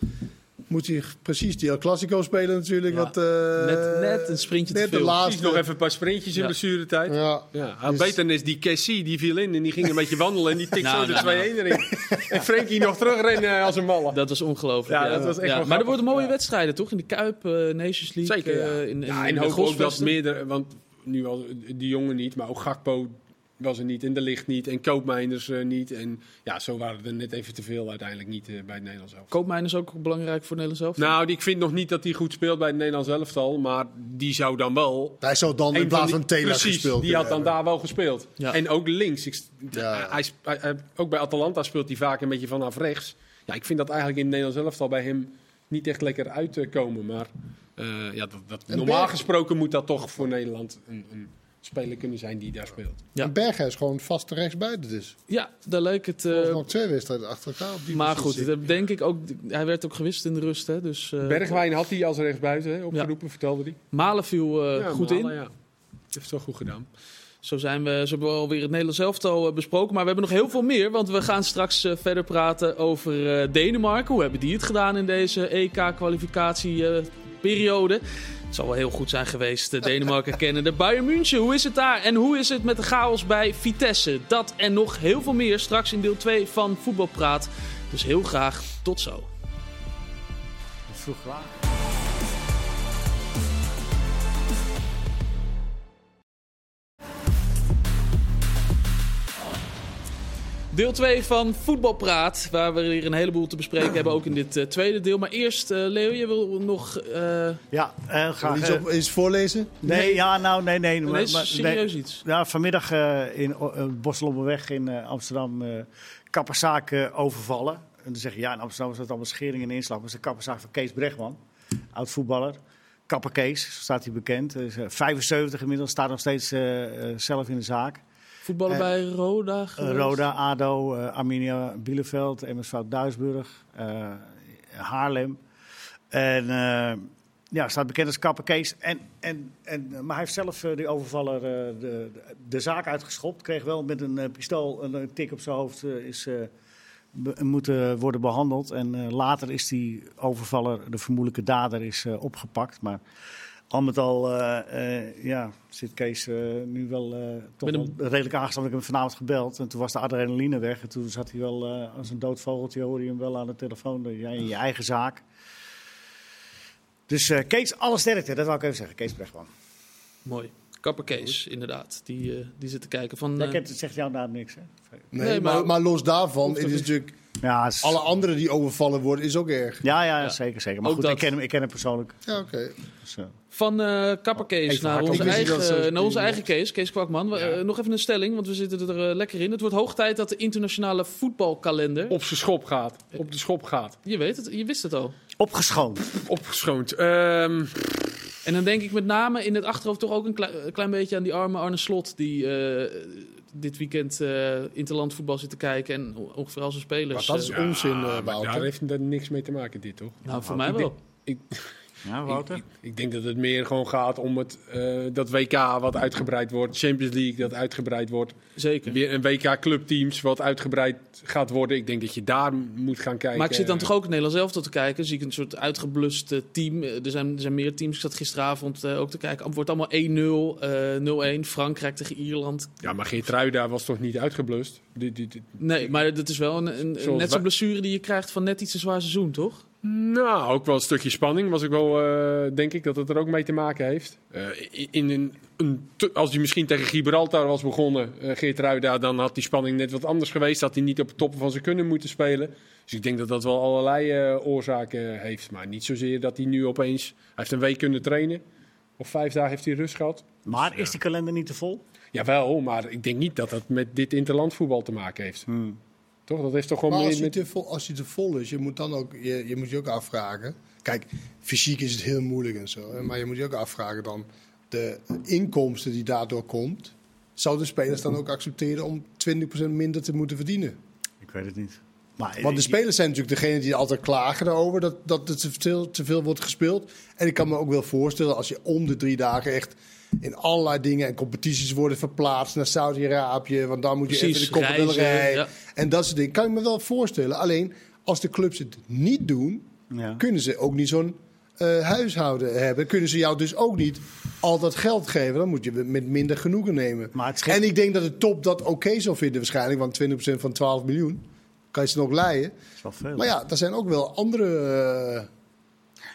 Moet hij precies die El Clasico spelen natuurlijk. Ja. Wat, eh, Net- net een sprintje te net de veel. laatste. Precies nog even een paar sprintjes in blessuretijd. Ja. Ja. Ja, Dus- beter is die Cassie, die viel in en die ging een beetje wandelen en die tikte [LAUGHS] Nou, zo de nou, 2-1 erin. [LAUGHS] En Frenkie nog terugrennen als een malle. Dat was ongelooflijk. Ja, dat was echt wel Maar er worden mooie Ja. wedstrijden, toch? In de Kuip, eh, Nations League. Zeker, ja. eh, in, in, ja, in en de hoop ook dat Grosvesten. meerdere, want nu was die jongen niet, maar ook Gakpo was er niet en De Licht niet en Koopmeiners eh, niet. En ja, zo waren er net even te veel uiteindelijk niet eh, bij het Nederlands elftal. Koopmijn is ook belangrijk voor Nederland zelf. Nou, die- ik vind nog niet dat hij goed speelt bij het Nederlands elftal, maar die zou dan wel... Hij zou dan in plaats van Taylor precies, gespeeld die had dan daar wel gespeeld. Ja. En ook links. Ik, Ja. hij, sp- hij- hij- ook bij Atalanta speelt hij vaak een beetje vanaf rechts. Ja, ik vind dat eigenlijk in het Nederlands elftal bij hem niet echt lekker uitkomen. Maar eh, ja, dat, dat, normaal gesproken moet dat toch voor Nederland een, een speler kunnen zijn die daar speelt. Ja. En Berghuis gewoon vast rechtsbuiten dus. Ja, daar leek het... Uh, eh, nog twee wedstrijden achter elkaar op die maar goed, dat denk ik ook... Hij werd ook gewist in de rust, hè. Dus, eh, Bergwijn had hij als rechtsbuiten hè, opgeroepen, vertelde hij. Malen viel eh, Ja, goed Malen, in. Ja. Heeft het wel goed gedaan. Zo zijn we, zo hebben we alweer het Nederlands elftal besproken. Maar we hebben nog heel veel meer. Want we gaan straks verder praten over eh, Denemarken. Hoe hebben die het gedaan in deze EK-kwalificatieperiode? Het zal wel heel goed zijn geweest. eh, Denemarken [LAUGHS] kennen de Bayern München. Hoe is het daar? En hoe is het met de chaos bij Vitesse? Dat en nog heel veel meer straks in deel 2 van Voetbalpraat. Dus heel graag tot zo. vroeg klaar. Deel 2 van Voetbalpraat, waar we weer een heleboel te bespreken hebben, ook in dit eh, tweede deel. Maar eerst, eh, Leo, je wil nog... eh Ja, graag. Iets op, iets voorlezen? nee, ja, nou, nee, nee. nee, maar- is maar- serieus nee. iets. Ja, vanmiddag eh, in uh, Bosselommerweg in eh, Amsterdam uh, kapperszaak uh, overvallen. En dan zeg je, ja, in Amsterdam is dat allemaal schering en inslag. Maar het is de kapperszaak van Kees Bregman, oud voetballer. Kapper Kees, zo staat hij bekend. Hij is uh, 75 inmiddels, staat nog steeds uh, zelf in de zaak. Voetballen Eh, bij Roda geweest? Roda, ADO, Arminia Bielefeld, MSV Duisburg, Haarlem. En ja, staat bekend als Kapper Kees. En, en, en, maar hij heeft zelf uh, die overvaller uh, de, de, zaak uitgeschopt. Kreeg wel met een uh, pistool een, een, tik op zijn hoofd is, be, moeten worden behandeld. En later is die overvaller, de vermoedelijke dader, is opgepakt. Maar al met al ja, zit Kees nu wel toch wel redelijk aangestaan. Ik heb hem vanavond gebeld en toen was de adrenaline weg. En toen zat hij wel als een dood vogeltje, hoorde je hem wel aan de telefoon. Ja, in je eigen zaak. Dus uh, Kees, alle sterkte, dat wil ik even zeggen. Kees Brechtman. Mooi. Kapper Kees, inderdaad. Die, uh, die zit te kijken van... Uh... het zegt jou daar niks, hè? Nee, nee maar, maar, maar, los daarvan, het is natuurlijk... Ja, is... Alle anderen die overvallen worden, is ook erg. Ja, ja, ja. zeker, zeker. Maar ook goed, dat... ik, ken hem, ik ken hem persoonlijk. Ja, oké. Okay. Dus, van uh, Kapper Kees naar onze, eigen, naar onze eigen Kees, Kees Kwakman. Ja. Uh, nog even een stelling, want we zitten er uh, lekker in. Het wordt hoog tijd dat de internationale voetbalkalender... Op zijn schop gaat. Op de schop gaat. Je weet het, je wist het al. Opgeschoond. Opgeschoond. Um... En dan denk ik met name in het achterhoofd toch ook een klein, een klein beetje aan die arme Arne Slot... die dit weekend interland voetbal zit te kijken en ongeveer al zijn spelers... Maar dat is uh, onzin, maar daar heeft er niks mee te maken, dit toch? Nou, voor mij wel. Ik, ja, Wouter? Ik, ik, ik, denk dat het meer gewoon gaat om het, uh, dat WK wat uitgebreid wordt. Champions League dat uitgebreid wordt. Zeker. Weer een WK clubteams wat uitgebreid gaat worden. Ik denk dat je daar moet gaan kijken. Maar ik zit dan toch ook in Nederlands elftal te kijken. Zie ik een soort uitgeblust team. Er zijn, er zijn meer teams. Ik zat gisteravond uh, ook te kijken. Het wordt allemaal 1-0, 0-1. Frankrijk tegen Ierland. Ja, maar Geertruida was toch niet uitgeblust? Die, die, die, nee, maar dat is wel een, een, een net zo'n blessure die je krijgt van net iets een zwaar seizoen, toch? Nou, ook wel een stukje spanning. Was ik wel, uh, denk ik, dat het er ook mee te maken heeft. Uh, in een, als hij misschien tegen Gibraltar was begonnen, uh, Geert Ruida, dan had die spanning net wat anders geweest. Had hij niet op het toppen van zijn kunnen moeten spelen. Dus ik denk dat dat wel allerlei oorzaken heeft. Maar niet zozeer dat hij nu opeens... Hij heeft een week kunnen trainen. Of vijf dagen heeft hij rust gehad. Maar is die kalender niet te vol? Jawel, maar ik denk niet dat dat met dit interlandvoetbal te maken heeft. Hmm. Toch? Dat heeft toch gewoon Maar als met... vol, als hij te vol is, je moet dan ook, je, je moet je ook afvragen. Kijk, fysiek is het heel moeilijk en zo. hè, Maar je moet je ook afvragen dan de inkomsten die daardoor komt. Zouden de spelers dan ook accepteren om 20% minder te moeten verdienen? Ik weet het niet. Maar, Want de spelers zijn natuurlijk degene die altijd klagen daarover dat, dat er te veel, te veel wordt gespeeld. En ik kan me ook wel voorstellen als je om de drie dagen echt in allerlei dingen en competities worden verplaatst naar Saudi-Arabië. Want dan moet je Precies, even de Rey ja. en dat soort dingen. Kan ik me wel voorstellen. Alleen als de clubs het niet doen, Ja. kunnen ze ook niet zo'n eh, huishouden hebben. Kunnen ze jou dus ook niet al dat geld geven. Dan moet je met minder genoegen nemen. Maar het scheelt- En ik denk dat de top dat oké zou vinden waarschijnlijk. Want 20% van 12 miljoen kan je ze nog leiden. Dat is wel veel. Maar ja, er zijn ook wel andere... eh,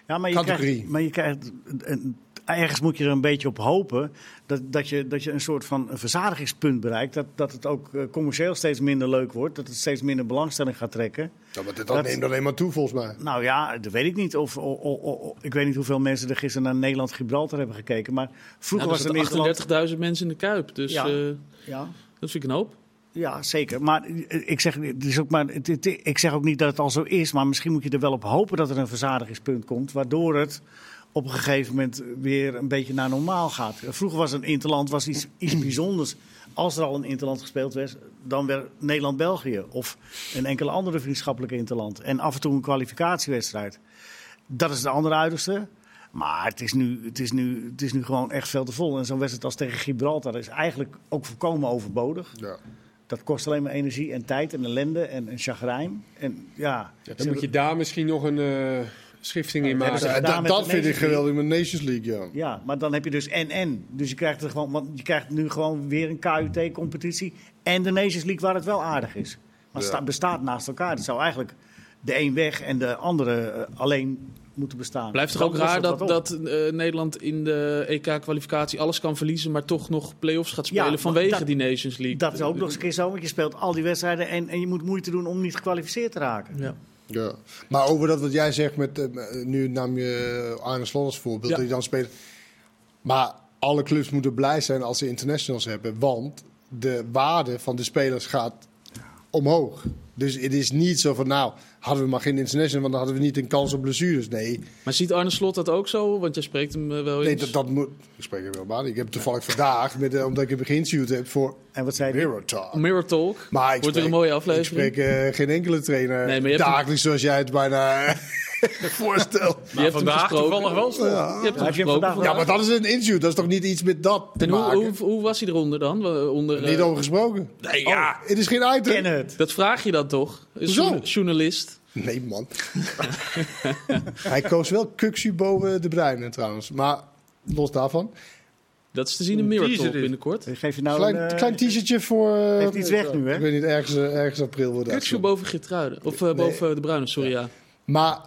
Ja, maar je categorie. krijgt, maar je krijgt een- ergens moet je er een beetje op hopen dat, dat, je, dat je een soort van een verzadigingspunt bereikt. Dat, dat het ook eh, commercieel steeds minder leuk wordt. Dat het steeds minder belangstelling gaat trekken. Ja, maar dit Dat- neemt alleen maar toe volgens mij. Nou ja, dat weet ik niet. Of, o- o- o- ik weet niet hoeveel mensen er gisteren naar Nederland-Gibraltar hebben gekeken. Maar vroeger Nou, er was in Nederland... 38.000 mensen in de Kuip. Dus Ja. eh, Ja, dat vind ik een hoop. Ja, zeker. Maar eh, ik zeg, het is ook maar, het- het- ik zeg ook niet dat het al zo is. Maar misschien moet je er wel op hopen dat er een verzadigingspunt komt. Waardoor het op een gegeven moment weer een beetje naar normaal gaat. Vroeger was een interland was iets, iets bijzonders. Als er al een interland gespeeld werd, dan werd Nederland-België. Of een enkele andere vriendschappelijke interland. En af en toe een kwalificatiewedstrijd. Dat is de andere uiterste. Maar het is, nu, het, is nu, het is nu gewoon echt veel te vol. En zo'n wedstrijd als tegen Gibraltar is eigenlijk ook volkomen overbodig. Ja. Dat kost alleen maar energie en tijd en ellende en, en chagrijn. En ja, Ja, dan moet je daar misschien nog een eh, schifting in maken. Ja, dat dat vind ik geweldig met Nations League, ja. ja, maar dan heb je dus en-en. Dus je krijgt, er gewoon, want je krijgt nu gewoon weer een KUT-competitie en de Nations League waar het wel aardig is. Maar het Ja. sta- bestaat naast elkaar. Het zou eigenlijk de een weg en de andere eh, alleen moeten bestaan. Blijft toch ook raar dat, dat eh, Nederland in de EK-kwalificatie alles kan verliezen, maar toch nog play-offs gaat spelen Ja, vanwege dat- die Nations League. Dat is ook nog eens een keer zo, want je speelt al die wedstrijden en, en je moet moeite doen om niet gekwalificeerd te raken. Ja. Ja. Maar over dat wat jij zegt, met, eh, nu nam je Arne Slot als voorbeeld, Ja. dat je dan speelt. Maar alle clubs moeten blij zijn als ze internationals hebben, want de waarde van de spelers gaat omhoog. Dus het is niet zo van, nou, hadden we maar geen international, want dan hadden we niet een kans op blessures. Nee, Maar ziet Arne Slot dat ook zo? Want jij spreekt hem eh, wel nee eens. dat, dat moet... Ik spreek er wel maar. Ik heb toevallig vandaag, met, eh, omdat ik een beginshoot heb voor En wat zei hij? Mirror Talk. Mirror Talk. Maar ik Wordt spreek- een mooie Ik aflevering. spreek eh, geen enkele trainer Nee, maar je hebt hem- dagelijks zoals jij het bijna [LAUGHS] voorstelt. Je hebt hem vandaag gesproken. toevallig wel. Je hebt hem hem gesproken vandaag vandaag. Ja, maar dat is een interview. Dat is toch niet iets met dat te En hoe, maken? hoe, hoe was hij eronder dan? Onder, Niet over gesproken. Nee, ja. Het is geen item. Ken het. Dat vraag je dan toch? Journa- journalist. Nee, man. [LAUGHS] Hij koos wel Kuksu boven de Bruyne trouwens. Maar los daarvan. Dat is te zien in Mirror dit. binnenkort. Geef je nou Klein, een, eh, klein t-shirtje voor... eh, Heeft iets weg nu, hè? Ik weet niet, ergens, eh, ergens april wordt dat. Kuksu boven Geertruiden. Of eh, boven de Bruine, sorry ja. Maar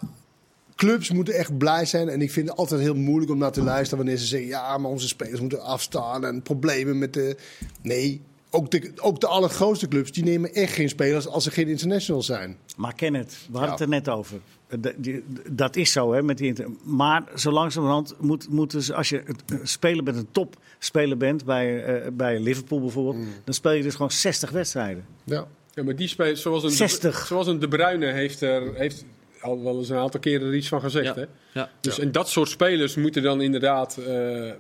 clubs moeten echt blij zijn. En ik vind het altijd heel moeilijk om naar te luisteren wanneer ze zeggen... ja, maar onze spelers moeten afstaan en problemen met de... Nee, ook de, ook de allergrootste clubs die nemen echt geen spelers als ze geen internationals zijn. Maar ken het. We hadden Ja. het er net over. Eh, De- Dat is zo, hè, met die inter- Maar zo langzamerhand moet, moeten ze, als je een speler bent, een topspeler bent, bij, eh, bij Liverpool bijvoorbeeld, Mm. dan speel je dus gewoon 60 wedstrijden. Ja. Ja, maar die speelt zoals een, 60. zoals een De Bruyne heeft er heeft al wel eens een aantal keren er iets van gezegd. Ja. Hè? ja. Dus en dat soort spelers moeten dan inderdaad eh,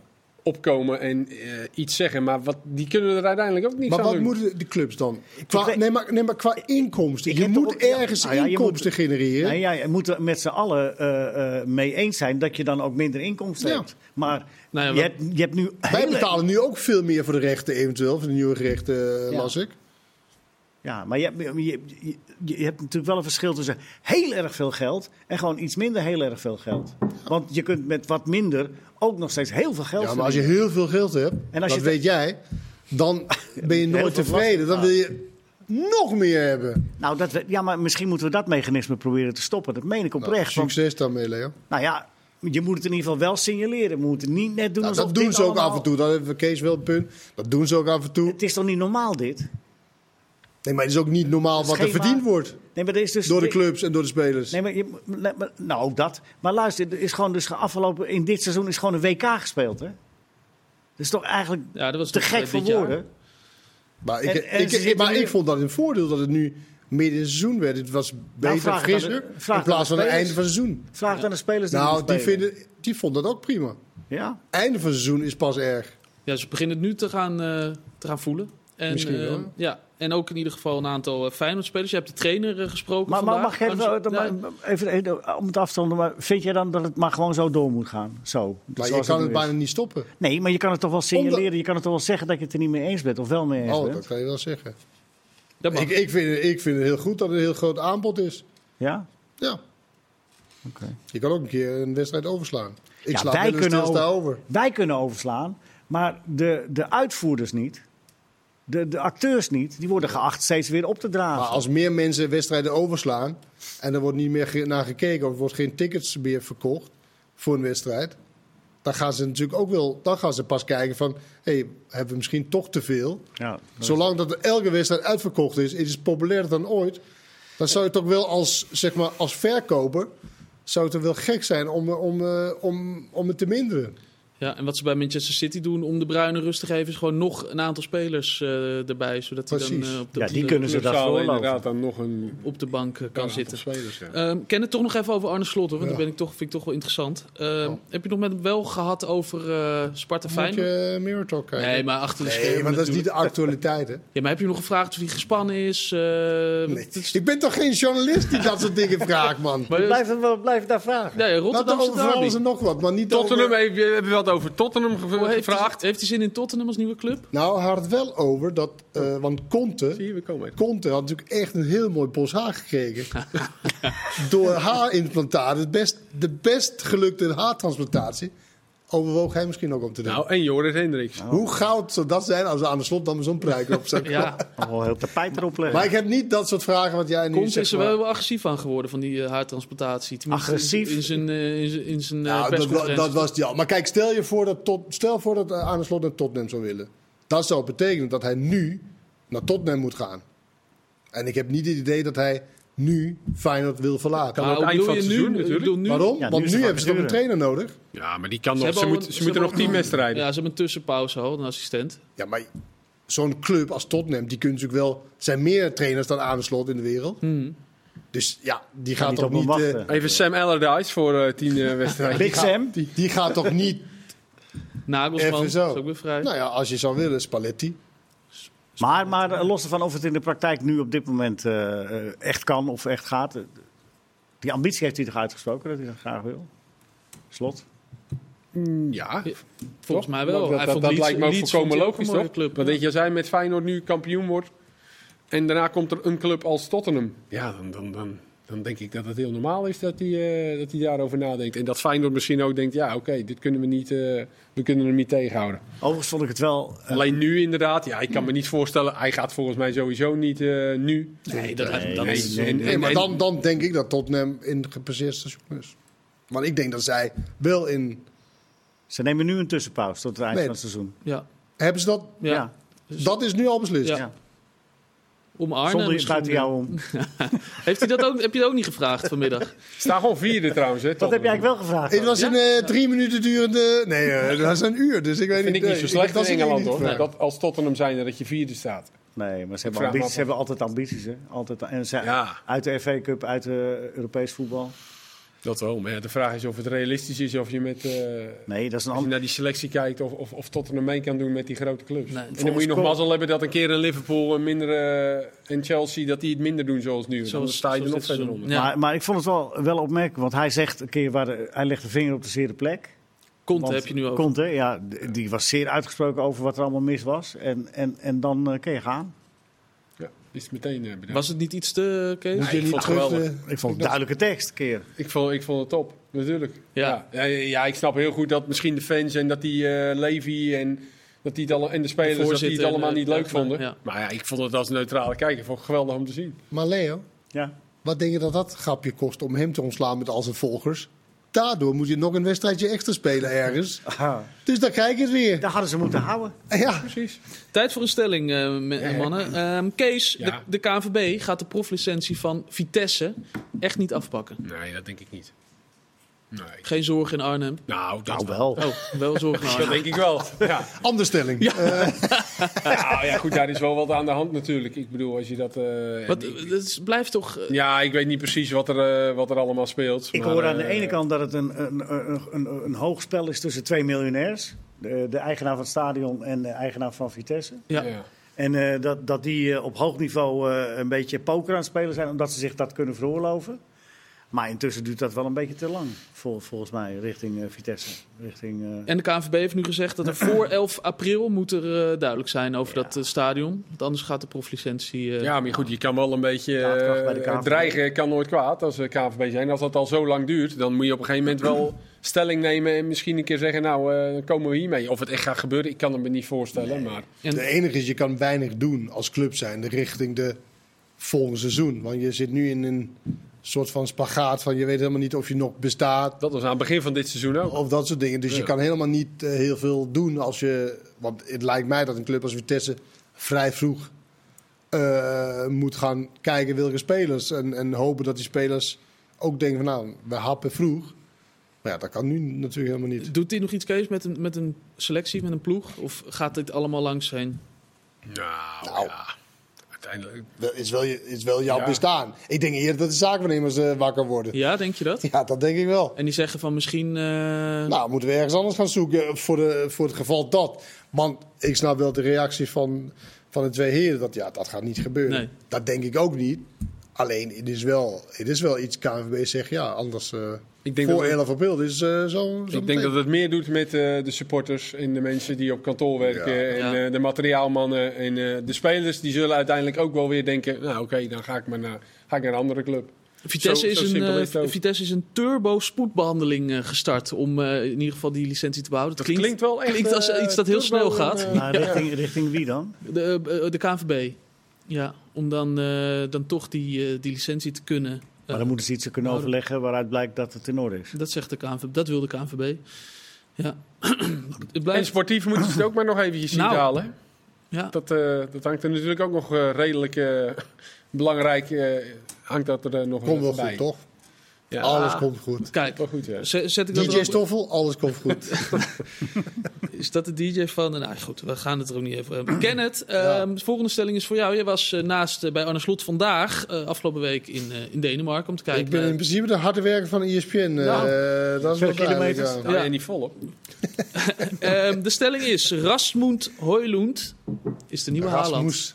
opkomen en eh, iets zeggen. Maar wat, die kunnen er uiteindelijk ook Maar aan wat doen. moeten de clubs dan? Qua, nee, maar, nee, maar qua inkomsten. Ik je moet ja, ergens nou ja, je inkomsten moet- genereren. Nee, ja, je moet er met z'n allen eh, eh, mee eens zijn dat je dan ook minder inkomsten Ja. hebt. Maar Nou ja, je, wat- hebt, je hebt nu Wij hele- betalen nu ook veel meer voor de rechten, eventueel, voor de nieuwe gerechten, Ja. las ik. Ja, maar je, hebt- je, je, hebt natuurlijk wel een verschil tussen heel erg veel geld en gewoon iets minder heel erg veel geld. Want je kunt met wat minder ook nog steeds heel veel geld Ja, maar als je heel veel geld hebt, En als dat weet jij, dan [LAUGHS] ben je nooit tevreden. Dan wil je nog meer hebben. Nou, dat, we- ja, maar misschien moeten we dat mechanisme proberen te stoppen. Dat meen ik Nou, oprecht. want, succes daarmee, Leo. nou ja, je moet het in ieder geval wel signaleren. We moeten niet net doen Nou, alsof dat doen ze ook allemaal- af en toe. Dat heeft Kees wel een punt. Dat doen ze ook af en toe. Het is toch niet normaal dit? Nee, maar het is ook niet normaal wat er verdiend wordt. Nee, maar er is dus, Door de clubs en door de spelers. Nee, maar, je, maar- nou ook dat. Maar luister, er is gewoon dus afgelopen in dit seizoen is gewoon een WK gespeeld, hè? Dat is toch eigenlijk Ja, dat was te gek eh, voor jaar. woorden. Maar ik, En- en ik, maar nu- ik vond dat een voordeel dat het nu midden in het seizoen werd. Het was beter, frisser, de- vraag in plaats van het einde van het seizoen. Vraag aan de spelers die Nou, die, vinden, die vonden dat ook prima. Ja? Einde van het seizoen is pas erg. Ja, ze beginnen het nu te gaan, eh, te gaan voelen. En, Misschien wel, eh, hè? ja, en ook in ieder geval een aantal uh, Feyenoord-spelers. Je hebt de trainer eh, gesproken Maar, mag ik even, eh, Nee. maar even, even om het af te ronden, maar vind jij dan dat het maar gewoon zo door moet gaan? Zo, Maar je kan het bijna niet stoppen. Nee, maar je kan het toch wel signaleren, je kan het toch wel zeggen dat je het er niet mee eens bent of wel mee eens Oh, bent? dat kan je wel zeggen. Dat mag. Ik, ik, vind, ik vind het heel goed dat er een heel groot aanbod is. Ja? Ja, Oké. je kan ook een keer een wedstrijd overslaan. Ik Ja, sla wij kunnen over- over. Wij kunnen overslaan, maar de, de uitvoerders niet. De, de acteurs niet. Die worden geacht steeds weer op te dragen. Maar als meer mensen wedstrijden overslaan en er wordt niet meer naar gekeken of er wordt geen tickets meer verkocht voor een wedstrijd, dan gaan ze natuurlijk ook wel, dan gaan ze pas kijken van, hé, hey, hebben we misschien toch te veel? ja, Zolang dat elke wedstrijd uitverkocht is, is het populairder dan ooit. Dan zou het ook wel als, zeg maar, als verkoper, zou het wel gek zijn om, om, eh, om, om het te minderen. Ja, en wat ze bij Manchester City doen om de Bruinen rust te geven... is gewoon nog een aantal spelers eh, erbij. Zodat hij dan eh, op de, Ja, die de- kunnen ze voorlopen. inderdaad dan nog een op de bank eh, kan zitten. Spelers, ja. Ehm, ken het toch nog even over Arne Slot, hoor, want Ja. dat ben ik toch, vind ik toch wel interessant. Ehm, Oh. Heb je nog met hem wel gehad over eh Sparta Moet Feyenoord? je Mirror Talk kijken? Nee, maar achter de Nee, schermen want dat is niet de actualiteit, hè? [LAUGHS] Ja, maar heb je nog gevraagd of hij gespannen is? Eh, Nee. is- Ik ben toch geen journalist die dat soort dingen vraagt, man. maar, Blijf, wel- daar vragen. nee, Laat Rotterdamse over alles en nog wat, maar niet Tottenham, over... heb je, heb je wat over Tottenham gev- Hoe heeft, hij, gevraagd? heeft hij zin in Tottenham als nieuwe club? Nou, hij had het wel over dat... eh, want Conte, Zie je, we komen. Conte had natuurlijk echt een heel mooi bos [LAUGHS] haar gekregen. Door haarimplantaten. Het best, de best gelukte haartransplantatie. Overwoog hij misschien ook om te doen. Nou, en Joris Hendricks. Hoe goud zou dat zijn als er aan de slot dan zo'n pruik op zou komen? Ja, wel heel tapijt erop leggen. Maar ik heb niet dat soort vragen wat jij nu zegt. is er wel heel agressief aan geworden van die eh, haartransplantatie. Agressief? In zijn, eh, in zijn, Nou, dat, dat was die al. Maar kijk, stel je voor dat, tot, stel voor dat aan de slot naar Tottenham zou willen. Dat zou betekenen dat hij nu naar Tottenham moet gaan. En ik heb niet het idee dat hij nu Feyenoord wil verlaten. Kan Maar ook hoe eind bedoel van het seizoen natuurlijk. nu? Waarom? Ja, Want nu hebben ze toch een trainer nodig? Ja, maar die kan Ze nog. Ze, moet- een- ze ze moeten nog tien wedstrijden. Ja, ze hebben een tussenpauze al, een assistent. Ja, maar zo'n club als Tottenham, die kunnen natuurlijk wel... Er zijn meer trainers dan aan de slot in de wereld. Dus ja, die gaat niet toch op niet... eh. Even Sam Allardyce voor eh, tien eh, wedstrijden. Big Sam? die, die gaat toch niet... Nagelsman Even is zo. ook weer vrij. Nou ja, als je zou willen, Spalletti. Maar, maar los ervan of het in de praktijk nu op dit moment eh, eh, echt kan of echt gaat. eh, Die ambitie heeft hij toch uitgesproken dat hij dat graag wil? Slot. Mm, Ja, Volgens mij wel. Dat, Hij dat, vond dat Leeds- lijkt me ook Leeds logisch, toch? Club, Want ja. weet je, als hij met Feyenoord nu kampioen wordt... en daarna komt er een club als Tottenham... ja, dan, dan, dan, dan denk ik dat het heel normaal is dat hij, eh, dat hij daarover nadenkt. En dat Feyenoord misschien ook denkt... ja, oké, dit kunnen we niet... eh, we kunnen hem niet tegenhouden. Overigens vond ik het wel. eh, Alleen nu inderdaad, ja, ik kan me niet voorstellen... hij gaat volgens mij sowieso niet eh, nu... Nee, dat, Nee, dat nee, is... nee, En- Nee, en- maar dan, dan denk ik dat Tottenham in gepasseerd station is. Want ik denk dat zij wel in... Ze nemen nu een tussenpauze tot het eind Nee. van het seizoen. Ja. Hebben ze dat? Ja. Dat is nu al beslist. Ja. Om Arne Zonder je misschien, buiten jou om. [LAUGHS] Heeft hij dat ook, heb je dat ook niet gevraagd vanmiddag? [LAUGHS] Sta gewoon vierde trouwens, hè. Wat heb jij eigenlijk wel gevraagd? Het was Ja? een eh, drie minuten durende... Nee, eh, dat was een uur. Dus ik weet vind niet... ik niet eh, zo slecht dat in is Engeland, hoor. Dat als Tottenham zijn dat je vierde staat. Nee, maar ze hebben, ambities, ze hebben altijd ambities. Hè? Altijd, en ze, Ja. Uit de FA Cup, uit de Europees voetbal. Dat wel, maar ja, de vraag is of het realistisch is of je met... eh, Nee, dat is een Als je naar die selectie kijkt of, of, of Tottenham mee kan doen met die grote clubs. Nee, en dan moet je nog mazzel hebben dat een keer een Liverpool een minder, eh, en Chelsea dat die het minder doen zoals nu. Dan Zoals- sta je er nog verder onder. Ja. Maar, maar ik vond het wel, wel opmerkelijk, want hij zegt een keer waar de- hij legt de vinger op de zere plek. Conte Want heb je nu ook. Conte, ja, die was zeer uitgesproken over wat er allemaal mis was. En, en, en dan eh, kun je gaan. Is meteen eh, bedankt. Was het niet iets te, Kees? Je ik niet vond het geweldig. eh, Ik vond het duidelijke tekst, keer. Ik, vond, ik vond het top, natuurlijk. Ja. Ja. Ja, ik snap heel goed dat misschien de fans en dat die eh Levy en, dat die het alle, en de spelers dat die het allemaal en niet leuk vonden. ja. Maar ja, ik vond het als neutrale kijker vond geweldig om te zien. Maar Leo, Ja. wat denk je dat dat grapje kost om hem te ontslaan met al zijn volgers? Daardoor moet je nog een wedstrijdje extra spelen ergens. Dus dan krijg je het weer. daar hadden ze moeten houden. Ja, Precies. Tijd voor een stelling, eh, ja. mannen. Ehm, Kees, Ja. de, de KNVB gaat de proflicentie van Vitesse echt niet afpakken. Nee, dat denk ik niet. Nee. Geen zorg in Arnhem. Nou, dat, Nou wel. Oh, wel zorg in [LAUGHS] dat Arnhem. denk ik wel. Ja. andere stelling. Eh, [LAUGHS] Nou ja, goed, daar is wel wat aan de hand natuurlijk. Ik bedoel, als je dat... eh, Wat, ik- het is- blijft toch... eh, ja, ik weet niet precies wat er, wat er allemaal speelt. Ik maar, hoor aan de ene kant dat het een, een, een, een, een hoog spel is tussen twee miljonairs. De, de eigenaar van het stadion en de eigenaar van Vitesse. ja. Ja. En eh, dat, dat die op hoog niveau eh, een beetje poker aan het spelen zijn, omdat ze zich dat kunnen veroorloven. Maar intussen duurt dat wel een beetje te lang, vol, volgens mij, richting eh, Vitesse. Richting, eh, En de KNVB heeft nu gezegd dat er [CLEARS THROAT] voor 11 april moet er eh, duidelijk zijn over Ja. dat stadion. Want anders gaat de proflicentie... eh, Ja, maar goed, je kan wel een beetje de KNVB. dreigen, kan nooit kwaad als we KVB zijn. Als dat al zo lang duurt, dan moet je op een gegeven moment wel [CLEARS THROAT] stelling nemen en misschien een keer zeggen, nou, eh, dan komen we hiermee. Of het echt gaat gebeuren, ik kan het me niet voorstellen. Maar En- De enige is, je kan weinig doen als club zijn richting de volgende seizoen. Want je zit nu in een soort van spagaat van je weet helemaal niet of je nog bestaat. dat was aan het begin van dit seizoen ook. Of dat soort dingen. Dus je kan helemaal niet eh, heel veel doen als je... Want het lijkt mij dat een club als Vitesse vrij vroeg eh, moet gaan kijken welke spelers. En, en hopen dat die spelers ook denken van nou, we happen vroeg. Maar ja, dat kan nu natuurlijk helemaal niet. Doet hij nog iets, Kees, met een, met een selectie, met een ploeg? Of gaat dit allemaal langs heen? Nou, Nou. ja, uiteindelijk. Dat is wel, is wel jouw Ja. bestaan. Ik denk eerder dat de zaakwaarnemers eh wakker worden. Ja, denk je dat? Ja, dat denk ik wel. En die zeggen van misschien... eh, Nou, moeten we ergens anders gaan zoeken voor, de, voor het geval dat. Want ik snap wel de reactie van, van de twee heren. Dat ja, dat gaat niet gebeuren. Nee. Dat denk ik ook niet. Alleen, het is wel, het is wel iets KNVB zegt. Ja, anders eh, Ik denk, voor dat het, 11 april is eh, zo, zo ik denk dat het meer doet met eh, de supporters en de mensen die op kantoor werken. Ja. En Ja. eh, de materiaalmannen en eh, de spelers. Die zullen uiteindelijk ook wel weer denken, nou oké, dan ga ik, maar naar, ga ik naar een andere club. Vitesse, Zo- is zo een, is. Vitesse is een turbo spoedbehandeling eh, gestart om eh, in ieder geval die licentie te behouden. Dat Het klinkt, wel echt... klinkt als iets dat heel snel gaat. maar richting, richting wie dan? De, de KNVB. Ja, om dan, eh, dan toch die, eh, die licentie te kunnen. eh, Maar dan moeten ze iets kunnen overleggen waaruit blijkt dat het in orde is. Dat zegt de KNVB. Dat wil de KNVB. Ja. [CLEARS THROAT] het En sportief moeten ze het ook maar nog eventjes zien Nou. te halen. ja. Dat, eh, dat hangt er natuurlijk ook nog eh, redelijk belangrijk. hangt dat er nog Komt wel bij. goed, toch? Ja, Alles komt goed. Kijk, goed. Ja. zet, ik dat DJ? Stoffel, alles komt goed. [LAUGHS] Is dat de DJ van? Nou goed, we gaan het er ook niet even hebben. Kenneth, Ja. ehm, de volgende stelling is voor jou. Je was eh, naast eh, bij Arne Slot vandaag, eh, afgelopen week in, eh, in Denemarken, om te kijken. ik ben in principe de harde werker van ESPN. eh, Nou, dat is wel veel kilometers. ja. Nou, Ja. niet volop. [LAUGHS] Ehm, de stelling is: Rasmund Højlund is de nieuwe Haaland. Rasmus.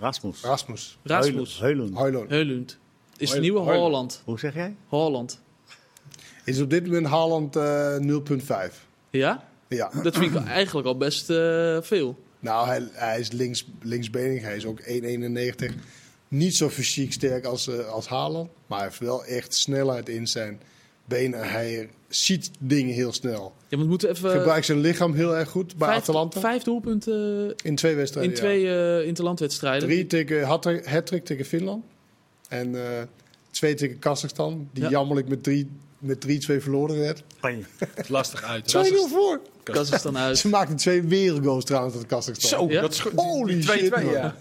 Rasmus. Rasmus. Rasmus Heulen. Højlund. Højlund is de Høj- nieuwe. Haaland. Hoe zeg jij? Haaland. Is op dit moment Haaland eh 0,5. Ja? Ja. Dat vind ik eigenlijk al best eh, veel. Nou, hij, hij is links, linksbenig. Hij is ook 1,91. Niet zo fysiek sterk als, eh, als Haaland. Maar hij heeft wel echt snelheid in zijn benen. Hij ziet dingen heel snel. Ja, we moeten even. Gebruikt zijn lichaam heel erg goed bij vijf, Atalanta. vijf doelpunten In twee in wedstrijden. twee ja. eh interlandwedstrijden. Drie tegen hat- hat-trick tegen Finland. En eh, twee tegen Kazachstan. Die Ja. jammerlijk met 3 met 3-2 verloren werd. Spanje. Is lastig uit. 2-0 voor. Kazachstan uit. Ze maakten twee wereldgoals trouwens uit Kazachstan. Zo, Ja? dat is goed. Holy Die 2-2, shit, man. ja.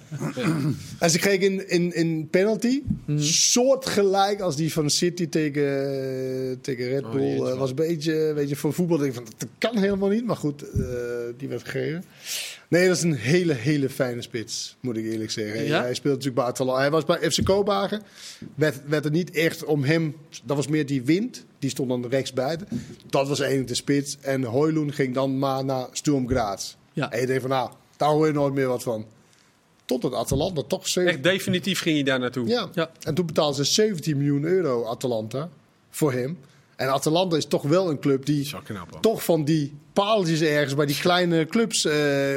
En ze kregen in, in, in penalty, Mhm. soortgelijk als die van City tegen, tegen Red Oh, Bull. Eh, was een beetje, weet je, voor voetbal denk ik van, dat kan helemaal niet. Maar goed, eh, die werd gegeven. Nee, dat is een hele, hele fijne spits, moet ik eerlijk zeggen. Ja? Hij speelt natuurlijk bij Atalanta. Hij was bij FC Kopenhagen. Werd, werd er niet echt om hem, dat was meer die wind. Die stond dan rechts buiten. Dat was eigenlijk de spits. En Hoylund ging dan maar naar Sturm Graz. Ja. En je denkt van, nou, daar hoor je nooit meer wat van. Totdat Atalanta toch 7 Echt definitief ging je daar naartoe. ja. Ja. en toen betaalden ze 17 miljoen euro Atalanta voor hem. En Atalanta is toch wel een club die toch van die paaltjes ergens bij die kleine clubs eh,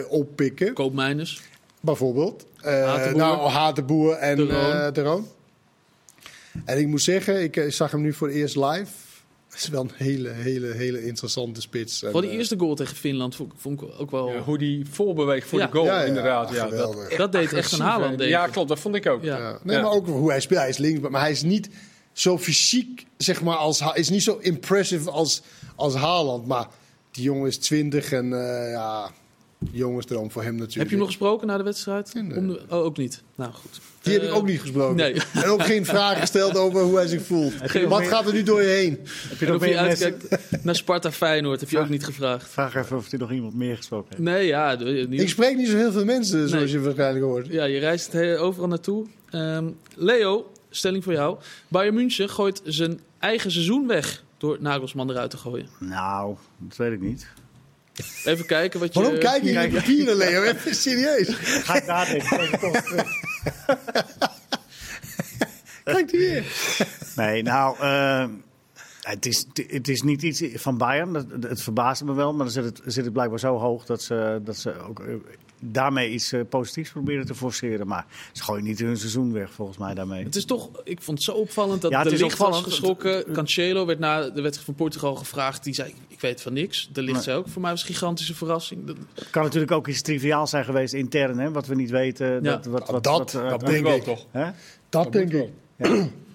oppikken. Koopmijners. Bijvoorbeeld. Eh Hatenboer. nou, Hatenboer en De Roon. eh, De Roon. En ik moet zeggen, ik zag hem nu voor het eerst live. Het is wel een hele, hele, hele interessante spits. Voor die eerste goal tegen Finland vond, ik- vond ik ook wel... Ja, hoe die voorbeweegt voor Ja. de goal, ja, ja, inderdaad. Ja, dat, geweldig. dat deed echt een Haaland, ja, klopt, dat vond ik ook. Ja. Ja. Nee, Ja. maar ook hoe hij speelt. Hij is links, maar hij is niet zo fysiek, zeg maar, als, is niet zo impressive als, als Haaland. Maar die jongen is 20 en eh ja, jongensdroom voor hem natuurlijk. Heb je hem nog gesproken na de wedstrijd? Nee. Om de- oh, ook niet. Nou goed. Die heb Eh, ik ook niet gesproken. nee. En ook geen vraag gesteld over hoe hij zich voelt. Wat meer- gaat er nu door je heen? Heb je nog meer mensen... uitkijkt naar Sparta Feyenoord, heb je ook niet gevraagd. Vraag even of er nog iemand meer gesproken heeft. Nee, ja. niet- Ik spreek niet zo heel veel mensen, zoals Nee. je waarschijnlijk hoort. Ja, je reist overal naartoe. Ehm, Leo, stelling voor jou. Bayern München gooit zijn eigen seizoen weg door Nagelsman eruit te gooien. Nou, dat weet ik niet. Even kijken wat je... Waarom kijk je in je papieren, Leo? Even serieus. Ga ik nadenken. Even toch- Kijk hier. Nee, nou, eh, het, is, het is niet iets van Bayern. Dat, het verbaasde me wel, maar dan zit het, zit het blijkbaar zo hoog dat ze, dat ze ook daarmee iets eh, positiefs proberen te forceren. Maar ze gooien niet hun seizoen weg, volgens mij daarmee. Het is toch, ik vond het zo opvallend dat Ja, het de is licht was geschrokken. Cancelo werd na de wedstrijd van Portugal gevraagd. Die zei, ik weet van niks. De licht Nee. zei ook, voor mij was het een gigantische verrassing. Dat- Het kan natuurlijk ook iets triviaals zijn geweest intern, hè, wat we niet weten. Ja. Dat, wat, wat, Dat- wat, dat Dat denk ik. toch? hè? Dat denk ik.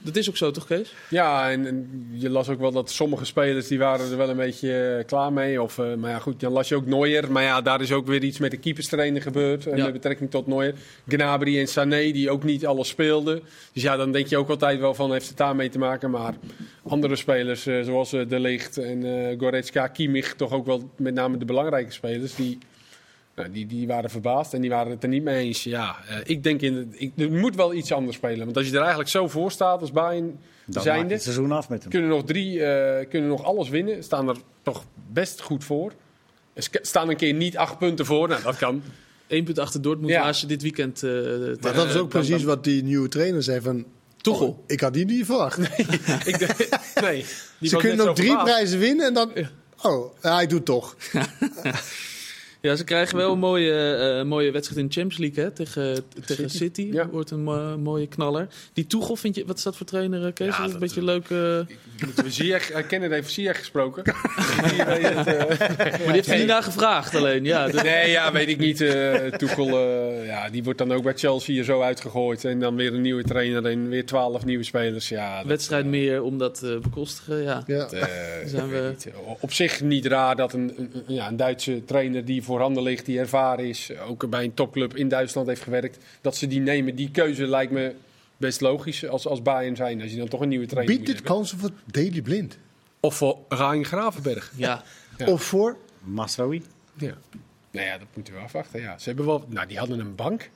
Dat is ook zo, toch Kees? Ja, en, en je las ook wel dat sommige spelers die waren er wel een beetje eh, klaar mee. Of, eh, maar ja, goed, dan las je ook Neuer. Maar ja, daar is ook weer iets met de keeperstrainer gebeurd. Ja. Met betrekking tot Neuer. Gnabry en Sané, die ook niet alles speelden. Dus ja, dan denk je ook altijd wel van, heeft het daarmee te maken. Maar andere spelers, eh, zoals De Ligt en Goretzka, Kimmich, toch ook wel met name de belangrijke spelers, die... Nou, die, die waren verbaasd en die waren het er niet mee eens. Ja, eh, ik denk in, ik, er moet wel iets anders spelen. Want als je er eigenlijk zo voor staat als Bayern Dan maakt zijnde, het seizoen af met hem. kunnen nog drie, eh, kunnen nog alles winnen. Staan er toch best goed voor. Er staan een keer niet acht punten voor. Nou, dat kan. [LAUGHS] Eén punt achter Dortmund Ja. als je dit weekend... eh, Maar dat is ook dan- precies wat die nieuwe trainer zei van... Tuchel. oh, ik had die niet verwacht. [LAUGHS] ik denk- [LAUGHS] nee, die Ze kunnen zo drie verbaasd. prijzen winnen en dan... Oh, ja, hij doet toch. Ja, ze krijgen wel een mooie, eh, mooie wedstrijd in de Champions League hè, tegen, tegen City. Ja. Wordt een mo- mooie knaller. Die Tuchel, vind je, wat is dat voor trainer, eh, Kees? Ja, Is een dat- beetje leuk. eh, we Ziyech, uh, Kenneth heeft Ziyech gesproken. [LAUGHS] Die weet het, eh, Maar die heeft niet naar gevraagd alleen. Ja, nee, ja, weet ik niet. eh Tuchel, eh, ja, die wordt dan ook bij Chelsea hier zo uitgegooid. En dan weer een nieuwe trainer en weer twaalf nieuwe spelers. Ja, dat, wedstrijd meer om dat te bekostigen. Ja. Ja. eh, Zijn ik we- niet. Op zich niet raar dat een, een, een- ja, een Duitse trainer die voorhanden ligt, die ervaren is, ook bij een topclub in Duitsland heeft gewerkt, dat ze die nemen. Die keuze lijkt me best logisch als, als Bayern zijn. Als je dan toch een nieuwe trainer Biedt dit kansen voor Daily Blind? Of voor Rijn Gravenberg. ja. Ja. [LAUGHS] Of voor... Masraoui. Ja. Nou ja, dat moeten we afwachten. Ja. Ze hebben wel, nou, die hadden een bank.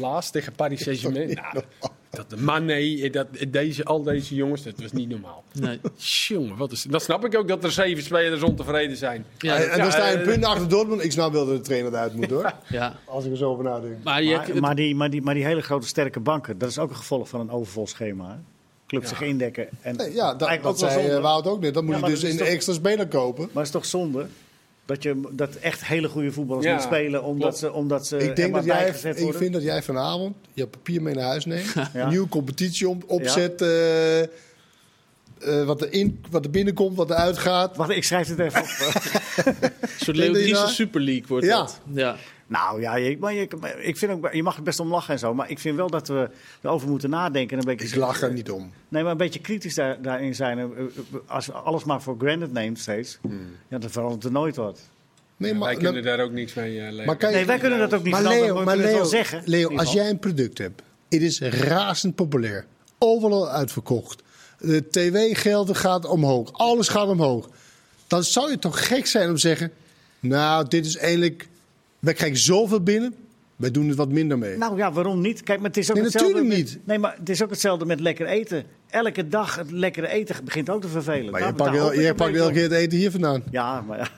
Laatst tegen Paris Saint-Germain. Nou, [LAUGHS] dat de Mané, dat, deze, al deze jongens, dat was niet normaal. Nee. Jongen, wat is, dan snap ik ook dat er zeven spelers ontevreden zijn. Ja, en en dan ja, sta je een eh, punt achter Dortmund. Ik snap wel dat de trainer eruit moet, hoor. ja. Als ik er zo over nadenk. Maar, je, Maar, maar, die, maar, die, maar die hele grote sterke banken, dat is ook een gevolg van een overvol schema. Hè? Ja. zich indekken. En Nee, ja, dat, eigenlijk dat zei eh, Wout ook net. Dan moet Ja, je dus een toch- extra speler kopen. Maar het is toch zonde dat, je, dat echt hele goede voetballers Ja, niet spelen omdat klopt. ze, omdat ze Ik denk dat jij, bijgezet ik vind dat jij vanavond je papier mee naar huis neemt. [LAUGHS] Een nieuwe competitie op, opzet. eh, eh, wat, er in, wat er binnenkomt, wat er uitgaat. Wacht, ik schrijf het even op. [LAUGHS] een soort? Super League wordt Ja. dat. Ja. Nou ja, je, maar je, ik vind ook, je mag er best om lachen en zo. Maar ik vind wel dat we erover moeten nadenken. en Een beetje, Ik lach er niet om. Nee, maar een beetje kritisch daar, daarin zijn. Eh, eh, Als je alles maar voor granted neemt steeds, ja, dan verandert er nooit wat. Nee, wij maar, kunnen daar ook niks mee uh, maar kan je- Nee, wij kunnen dat ook niet maar Leo, maar we maar kunnen het Leo, zeggen. Leo als jij een product hebt, het is razend populair, overal uitverkocht, de tv-gelden gaat omhoog, alles gaat omhoog, dan zou je toch gek zijn om te zeggen, nou, dit is eigenlijk, wij krijgen zoveel binnen, wij doen het wat minder mee. Nou ja, waarom niet? Kijk, maar het is ook Nee, hetzelfde natuurlijk met- niet. Nee, maar het is ook hetzelfde met lekker eten. Elke dag het lekkere eten begint ook te vervelen. maar je pakt, elke keer het eten hier vandaan. Ja, maar ja.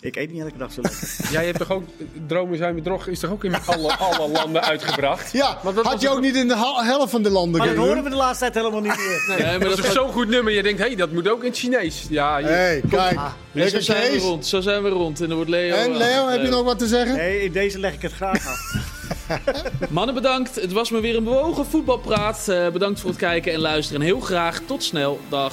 Ik eet niet elke dag zo lekker. [LAUGHS] Jij hebt toch ook, Dromen zijn bedrog is toch ook in alle, alle landen uitgebracht? Ja, Maar dat had je ook niet in de helft van de landen Maar dat horen we de laatste tijd helemaal niet meer. Nee, maar dat dat is zo'n goed nummer. Je denkt, hé, hey, dat moet ook in het Chinees. Ja, je- Hé, kijk, zo lekker zijn we rond. Zo zijn we rond. En dan wordt Leo... En Leo, heb je eh, nog wat te zeggen? Nee, in deze leg ik het graag af. [LAUGHS] Mannen, bedankt. Het was me weer een bewogen voetbalpraat. Eh, bedankt voor het kijken en luisteren. En heel graag tot snel. Dag.